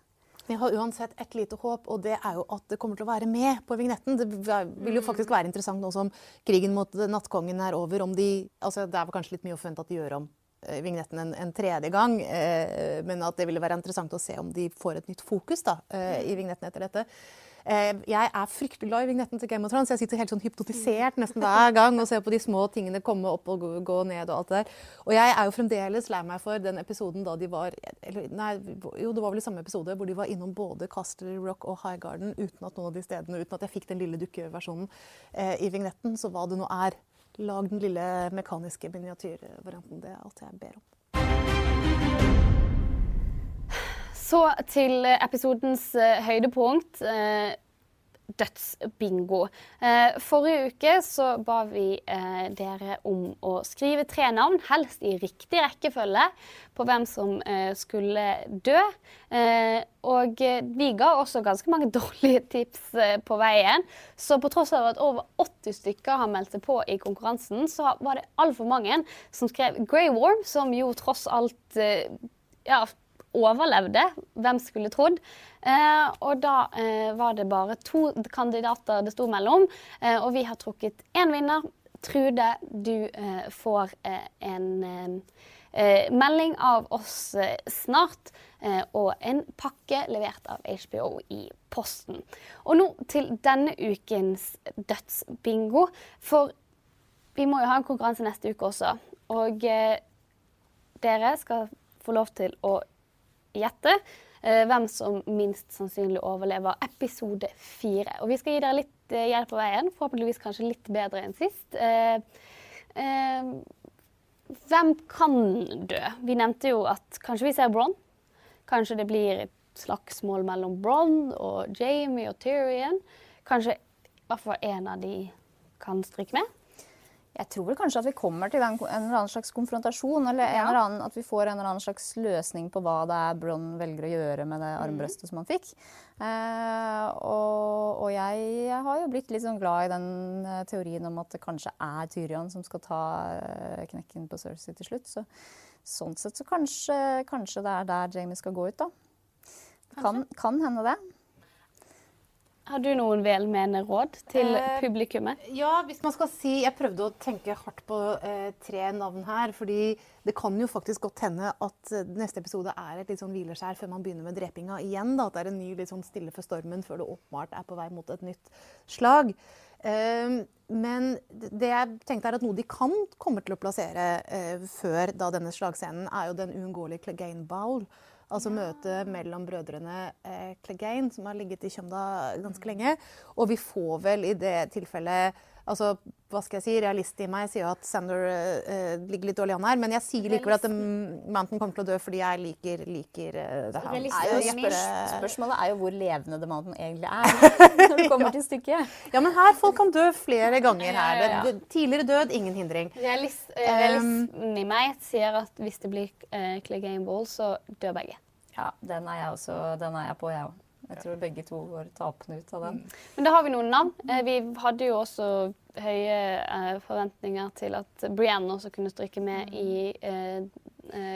Vi har uansett et lite håp, og det er jo at det kommer til å være med på vignetten. Det vil jo faktisk være interessant nå som krigen mot nattkongen er over, om de altså Det er vel kanskje litt mye å forvente at de gjør om vignetten en, en tredje gang, eh, men at det ville være interessant å se om de får et nytt fokus da, eh, i vignetten etter dette. Eh, jeg er fryktelig glad i vignetten til Game of Thrones. Jeg sitter helt sånn hypnotisert nesten hver gang og ser på de små tingene komme opp og gå, gå ned og alt det der. Og jeg er jo fremdeles lei meg for den episoden da de var eller, Nei, jo, det var vel i samme episode hvor de var innom både Castle Rock og High Garden uten at noen av de stedene, uten at jeg fikk den lille dukkeversjonen eh, i vignetten. Så hva det nå er, lag den lille mekaniske miniatyrvarianten. Det er alt jeg ber om. Så til episodens eh, høydepunkt. Dødsbingo. Eh, Forrige uke så ba vi eh, dere om å skrive tre navn, helst i riktig rekkefølge, på hvem som eh, skulle dø. Og vi ga også ganske mange dårlige tips på veien. Så på tross av at over 80 stykker har meldt seg på i konkurransen, så var det altfor mange som skrev Grey Worm, som jo tross alt ja, overlevde. Hvem skulle trodd? Eh, og da eh, var det bare to kandidater det sto mellom, eh, og vi har trukket én vinner. Trude, du eh, får eh, en eh, melding av oss snart, og en pakke levert av HBO i posten. Og nå til denne ukens dødsbingo. For vi må jo ha en konkurranse neste uke også. Og dere skal få lov til å gjette hvem som minst sannsynlig overlever episode fire. Og vi skal gi dere litt eh, hjelp på veien, forhåpentligvis kanskje litt bedre enn sist. Eh, eh, hvem kan dø? Vi nevnte jo at kanskje vi ser Bronn. Kanskje det blir et slagsmål mellom Bronn og Jamie og Tyrion. Kanskje i hvert fall en av de kan stryke med. Jeg tror vel kanskje at vi kommer til en, en eller annen slags konfrontasjon. Eller en Ja. eller annen, at vi får en eller annen slags løsning på hva det er Bronn velger å gjøre med det armbrøstet som han fikk. Eh, og, og jeg, jeg har jo blitt litt sånn glad i den eh, teorien om at det kanskje er Tyrion som skal ta eh, knekken på Cersei til slutt. Så, sånn sett så kanskje, kanskje det er der Jamie skal gå ut, da. Kan, kan hende det. Har du noen velmenende råd til Eh, publikummet? Ja, hvis man skal si Jeg prøvde å tenke hardt på eh, tre navn her. fordi det kan jo faktisk godt hende at eh, neste episode er et litt sånn hvileskjær før man begynner med drepinga igjen. Da, at det er en ny litt sånn stille for stormen før det åpenbart er på vei mot et nytt slag. Eh, men det jeg tenkte er at noe de kan komme til å plassere eh, før da denne slagscenen, er jo den uunngåelige Clegane Bowl. Altså møtet mellom brødrene eh, Clegane, som har ligget i Kjømda ganske lenge. Og vi får vel i det tilfellet altså, hva skal jeg si, Realist i meg sier at Sander uh, ligger litt dårlig an her, men jeg sier likevel at um, Mountain kommer til å dø fordi jeg liker, liker uh, det her. Er spør- spørsmålet er jo hvor levende The Mountain egentlig er. Når det kommer til stykket. Ja, men her folk kan dø flere ganger her. Ja, ja, ja. Det- Tidligere død, ingen hindring. Realist, realisten i meg sier at hvis det blir uh, Clegane Ball, så dør begge. Ja, den er jeg også den er jeg på, jeg òg. Jeg tror begge to går tapende ut av den. Men da har vi noen navn. Eh, vi hadde jo også høye eh, forventninger til at Brienne også kunne stryke med i eh,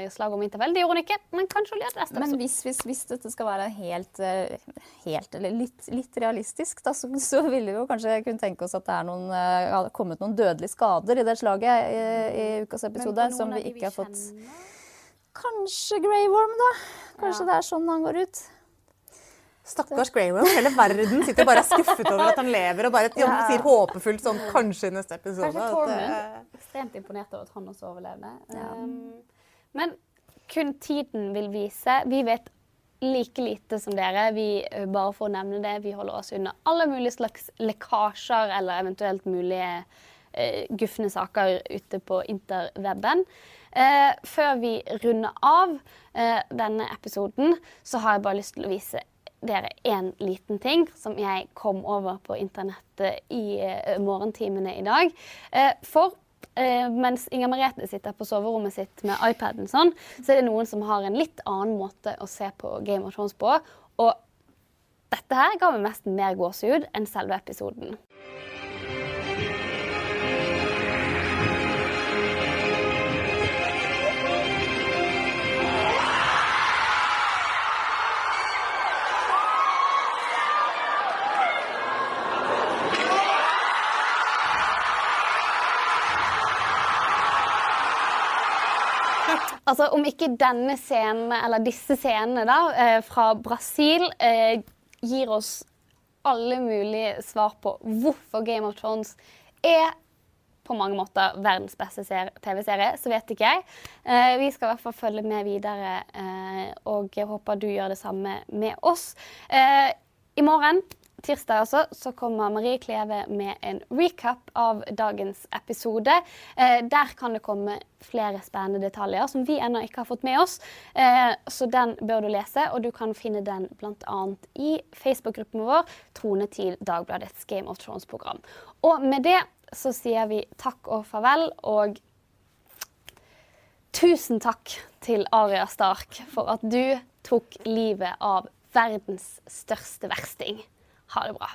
slaget om Interfell. Det gjorde hun ikke, men kanskje hun det neste Men hvis, hvis, hvis dette skal være helt, helt eller litt, litt realistisk, da, så, så ville vi jo kanskje kunne tenke oss at det noen, har kommet noen dødelige skader i det slaget i, i ukas episode som vi ikke har fått Kanskje Grey Worm, da. Kanskje det er sånn han går ut. Stakkars Grey Hele verden sitter bare er skuffet over at han lever og bare ja, sier håpefullt sånn kanskje i neste episode. Kanskje at, Tormund. eh, Ekstremt imponert over at han også overlevde. Um, men kun tiden vil vise. Vi vet like lite som dere. Vi, uh, bare for å nevne det, vi holder oss unna alle mulige slags lekkasjer eller eventuelt mulige uh, gufne saker ute på interweben. Uh, før vi runder av uh, denne episoden, så har jeg bare lyst til å vise dere en liten ting som jeg kom over på internettet i eh, morgentimene i dag. Eh, for eh, mens Inger Merete sitter på soverommet sitt med iPaden, sånn, så er det noen som har en litt annen måte å se på Game of Thrones på. Og dette her ga meg mest mer gåsehud enn selve episoden. Altså, Om ikke denne scenen, eller disse scenene da, eh, fra Brasil eh, gir oss alle mulige svar på hvorfor Game of Thrones er på mange måter verdens beste TV-serie, så vet ikke jeg. Eh, vi skal i hvert fall følge med videre, og jeg håper du gjør det samme med oss. I morgen, tirsdag altså, så kommer Marie Kleve med en recap av dagens episode. Eh, der kan det komme flere spennende detaljer som vi ennå ikke har fått med oss. Eh, så den bør du lese, og du kan finne den bl.a. i Facebook-gruppen vår, Trone til Dagbladets Game of Thrones-program. Og med det så sier vi takk og farvel, og tusen takk til Aria Stark for at du tok livet av verdens største versting. Ha det bra.